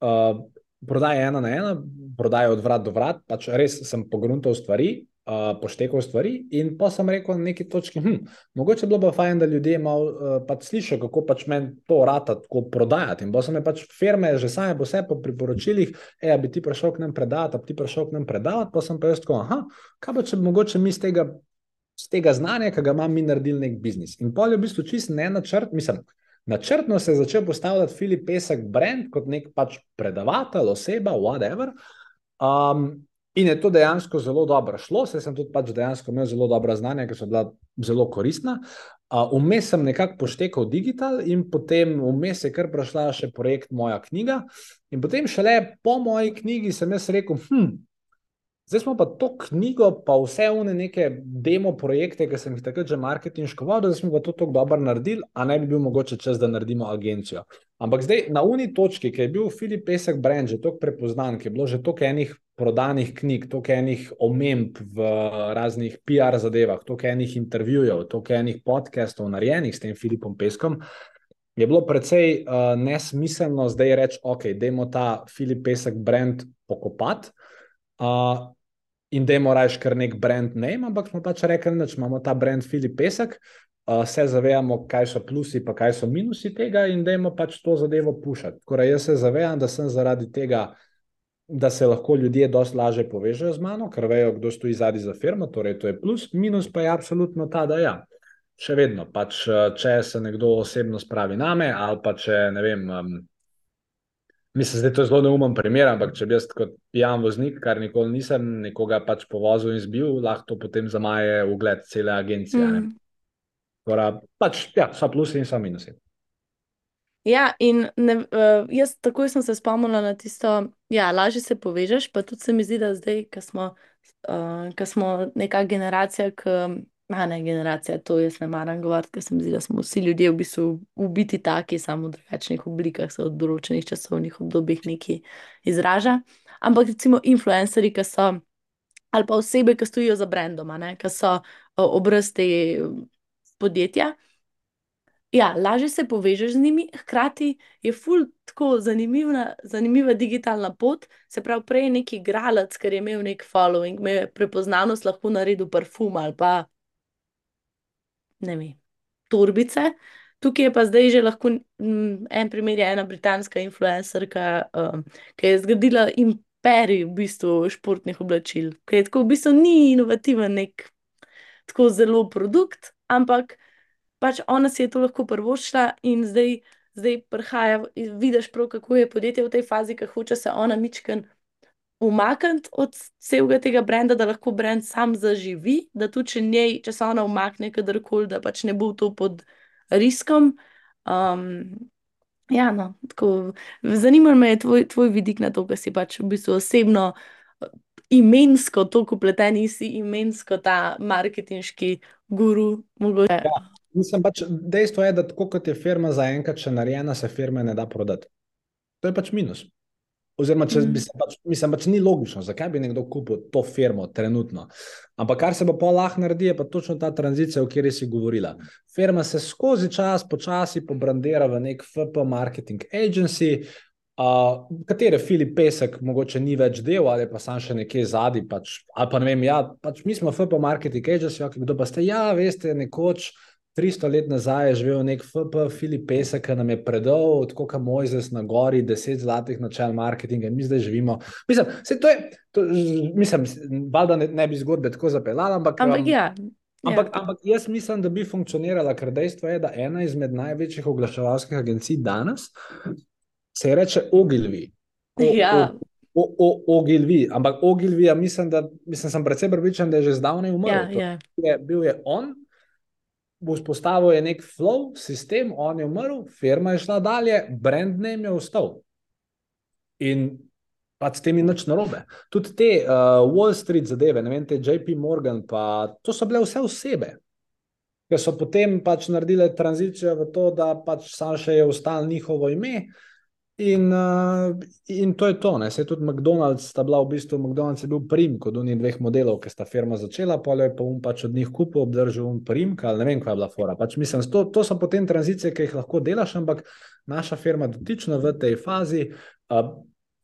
Uh, prodaja ena na ena, prodaja od vrat do vrat, pač res sem pogruntal stvari, uh, poštekal stvari. In pa sem rekel na neki točki, hm, mogoče bi bilo fajn, da ljudje malo uh, pač slišijo, kako pač meni to rata tako prodajati. In pa so me pač firme že same po sebi po priporočilih, da bi ti prišel k nam predavati, da bi ti prišel k nam predavati. Pa sem pa jaz tako, aha, kaj pa če mogoče mi z tega. Tega znanja, ki ga imam, mi naredili nek biznis. In pol je v bistvu čist ne načrt, mislim, načrtno se je začel postavljati Filip Pesek brand kot nek pač predavatelj, oseba, whatever. Um, In je to dejansko zelo dobro šlo, saj sem tudi pač dejansko imel zelo dobra znanja, ki so bila zelo koristna. Vmes sem nekako poštekal digital, in potem vmes je kar prišla še projekt Moja knjiga. In potem šele po moji knjigi sem jaz rekel, hm, Zdaj smo pa to knjigo, pa vse one neke demo projekte, ki sem jih takrat že marketinško vodil, da smo pa to tako dobro naredili, a ne bi bil mogoče čas, da naredimo agencijo. Ampak zdaj na uni točki, ki je bil Filip Pesek brand že tako prepoznan, ki je bilo že toliko enih prodanih knjig, toliko enih omemb v raznih PR zadevah, toliko enih intervjujev, toliko enih podcastov narejenih s tem Filipom Peskom. Je bilo precej uh, nesmiselno zdaj reči, ok, dajmo ta Filip Pesek brand pokopati. Uh, in da imamo raje kar nek brand name, ampak smo pač rekli, da imamo ta brand Filip Pesek, uh, se zavedamo, kaj so plusi, pa kaj so minusi tega, in da imamo pač to zadevo pušati. Torej, jaz se zavedam, da sem zaradi tega, da se lahko ljudje dosti lažje povežejo z mano, ker vejo, kdo stoji zadnji za firmo, torej to je plus, minus pa je absolutno ta, da ja. Še vedno, pač, če se nekdo osebno spravi name, ali pa če ne vem, um, Mislim, da je to zelo neumen primer, ampak če bi jaz kot pijan voznik, kar nikoli nisem, nekoga pač povozil in zbil, lahko to potem zamaje ugled cele agencije. Mm. Tora, pač, ja, so plusi in so minusi. Ja, in ne, jaz takoj sem se spomnila na tisto, da ja, lažje se povežeš, pa tudi se mi zdi, da zdaj, ko smo, uh, smo neka generacija, ki A ne generacija, to jaz ne maram govoriti, ker se mi zdi, da smo vsi ljudje v bistvu ubiti taki, samo v drugačnih oblikah, se v določenih časovnih obdobjih neki izraža. Ampak recimo influencerji, ki so, ali pa osebe, ki stojijo za brendom, ki so obraz te podjetja. Ja, lažje se povežeš z njimi, hkrati je ful tako zanimiva, zanimiva digitalna pot. Se pravi, prej neki igralec, ker je imel nek following, me prepoznanost lahko naredil parfum ali pa ne vem, torbice. Tukaj je pa zdaj že lahko m, en primer, ena britanska influencerka, um, ki je zgradila imperij v bistvu športnih oblačil, ki je tako v bistvu ni inovativen, nek tako zelo produkt, ampak pač ona si je to lahko prvošla in zdaj, zdaj prihaja, vidiš prav, kako je podjetje v tej fazi, ki hoče se ona mičken umakniti od celega tega brenda, da lahko brend sam zaživi, da tudi če njej, če se ona umakne kadarkoli, da pač ne bo to pod riskom. Um, ja, no, tako, zanima me tvoj, tvoj vidik na to, kar si pač v bistvu osebno. imensko tako upleteni, si imensko ta marketinški guru. Ja, mislim pač, dejstvo je, da tako kot je firma zaenkrat še narejena, se firme ne da prodati. To je pač minus. Oziroma, če bi se pač, mislim, pač ni logično, zakaj bi nekdo kupil to firmo trenutno. Ampak kar se pa pol lahko naredi, je pa točno ta tranzicija, o kateri si govorila. Firma se skozi čas, počasi pobrandira v nek FP marketing agency, uh, katere Filip Pesek mogoče ni več del ali pa sam še nekje zadnji. Pač, ali pa ne vem, ja, pač mi smo FP marketing agency, okay, kdo pa ste? Ja, veste, nekoč. 300 let nazaj je živel nek FP, Filip Pesek, ki nam je predal, tako kot Mojzes na gori, 10 zlatih načel marketinga, in mi zdaj živimo. Mislim, to je, to, mislim, valjda ne, ne bi zgodbe tako zapeljala, ampak. Ampak, um, ja. Ampak, ja. ampak jaz mislim, da bi funkcionirala, ker dejstvo je, da ena izmed največjih oglaševalskih agencij danes se reče Ogilvi. Ja. Ogilvi, ampak Ogilvi, ja, mislim, da mislim, sem predvsem prepričan, da je že zdavnaj umrl. Ja, ja. Je, bil je on, vzpostavil je nek flow, sistem, on je umrl, firma je šla dalje, brand name je ostal. In pa s tem ni nič narobe. Tudi te uh, Wall Street zadeve, ne vem, te JP Morgan, pa to so bile vse osebe. Ker so potem pač naredile tranzicijo v to, da pač samo še je ostalo njihovo ime, In, uh, in to je to. Se je tudi McDonald's, sta bila v bistvu McDonald's je bil prim kot unih dveh modelov, ki sta firma začela, pa je pa um pač od njih kupil, obdržal um prim, ali ne vem, kaj je bila fora. Pač mislim, to, to so potem tranzicije, ki jih lahko delaš, ampak naša firma dotična v tej fazi. Uh,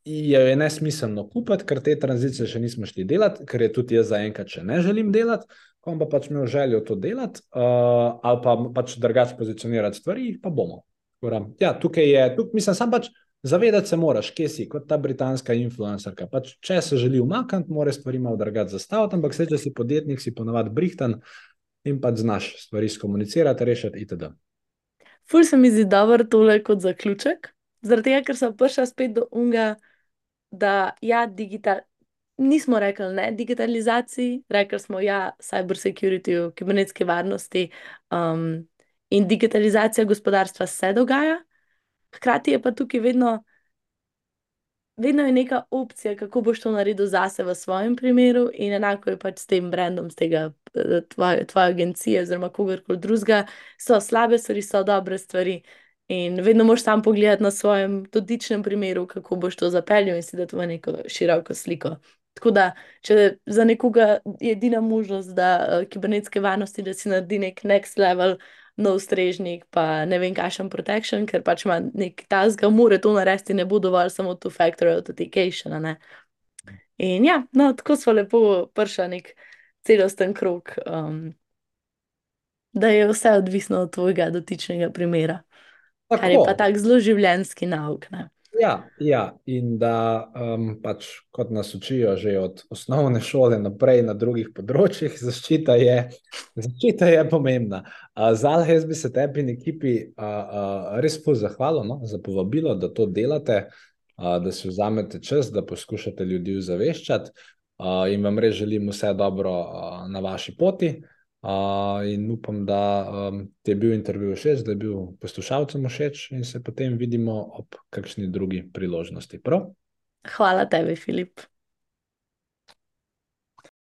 Je, je nesmiselno kupiti, ker te tranzicije še nismo šli delati, ker je tudi jaz zaenkrat še ne želim delati, ko pa pač imel željo to delati, uh, ali pa pač drugače pozicionirati stvari, pa bomo. Ja, tukaj je, tukaj, mislim, sam pač Zavedati se moraš, kje si kot ta britanska influencerka. Pač, če se želi umakniti, mora stvari malo drugače zastaviti, ampak se, če si podjetnik, si ponovadi brihtan in pa znaš stvari skomunicirati, rešiti itd. Ful se mi zdi dobro tole kot zaključek, zaradi tega, ker sem prišla spet do unga, da ja, digital. Nismo rekli ne digitalizaciji, rekli smo ja, cyber security, kibernetske varnosti um, in digitalizacija gospodarstva se dogaja. Hkrati je pa tukaj vedno, vedno neka opcija, kako boš to naredil zase v svojem primeru, in enako je pač s tem brandom, s tega eh, tvoje, tvoje agencije, oziroma kogarkoli drugega. So slabe stvari, so dobre stvari. In vedno moš sam pogledati na svojem dotičnem primeru, kako boš to zapeljal in si dati v neko široko sliko. Tako da, če za nekoga je edina možnost, da uh, kibernetske varnosti, da si naredi nek next level, uh, nov strežnik, pa ne vem, kakšen protection, ker pač ima nek tasga, mora to narediti, ne bo dovolj samo to factory authentication. In ja, no, tako smo lepo prša nek celosten krok, um, da je vse odvisno od tvojega dotičnega primera. Tako. Kar je pa tak zelo življenjski nauk. Ne? Ja, ja, in da um, pač, kot nas učijo že od osnovne šole naprej na drugih področjih, zaščita je, zaščita je pomembna. Uh, Zal, jaz bi se tebi in ekipi uh, uh, res pozahvalil no, za povabilo, da to delate, uh, da si vzamete čas, da poskušate ljudi ozaveščati uh, in vam res želim vse dobro uh, na vaši poti. Uh, in upam, da um, ti je bil intervju všeč, da je bil poslušalcem všeč, in se potem vidimo ob kakšni drugi priložnosti. Prav? Hvala tebi, Filip.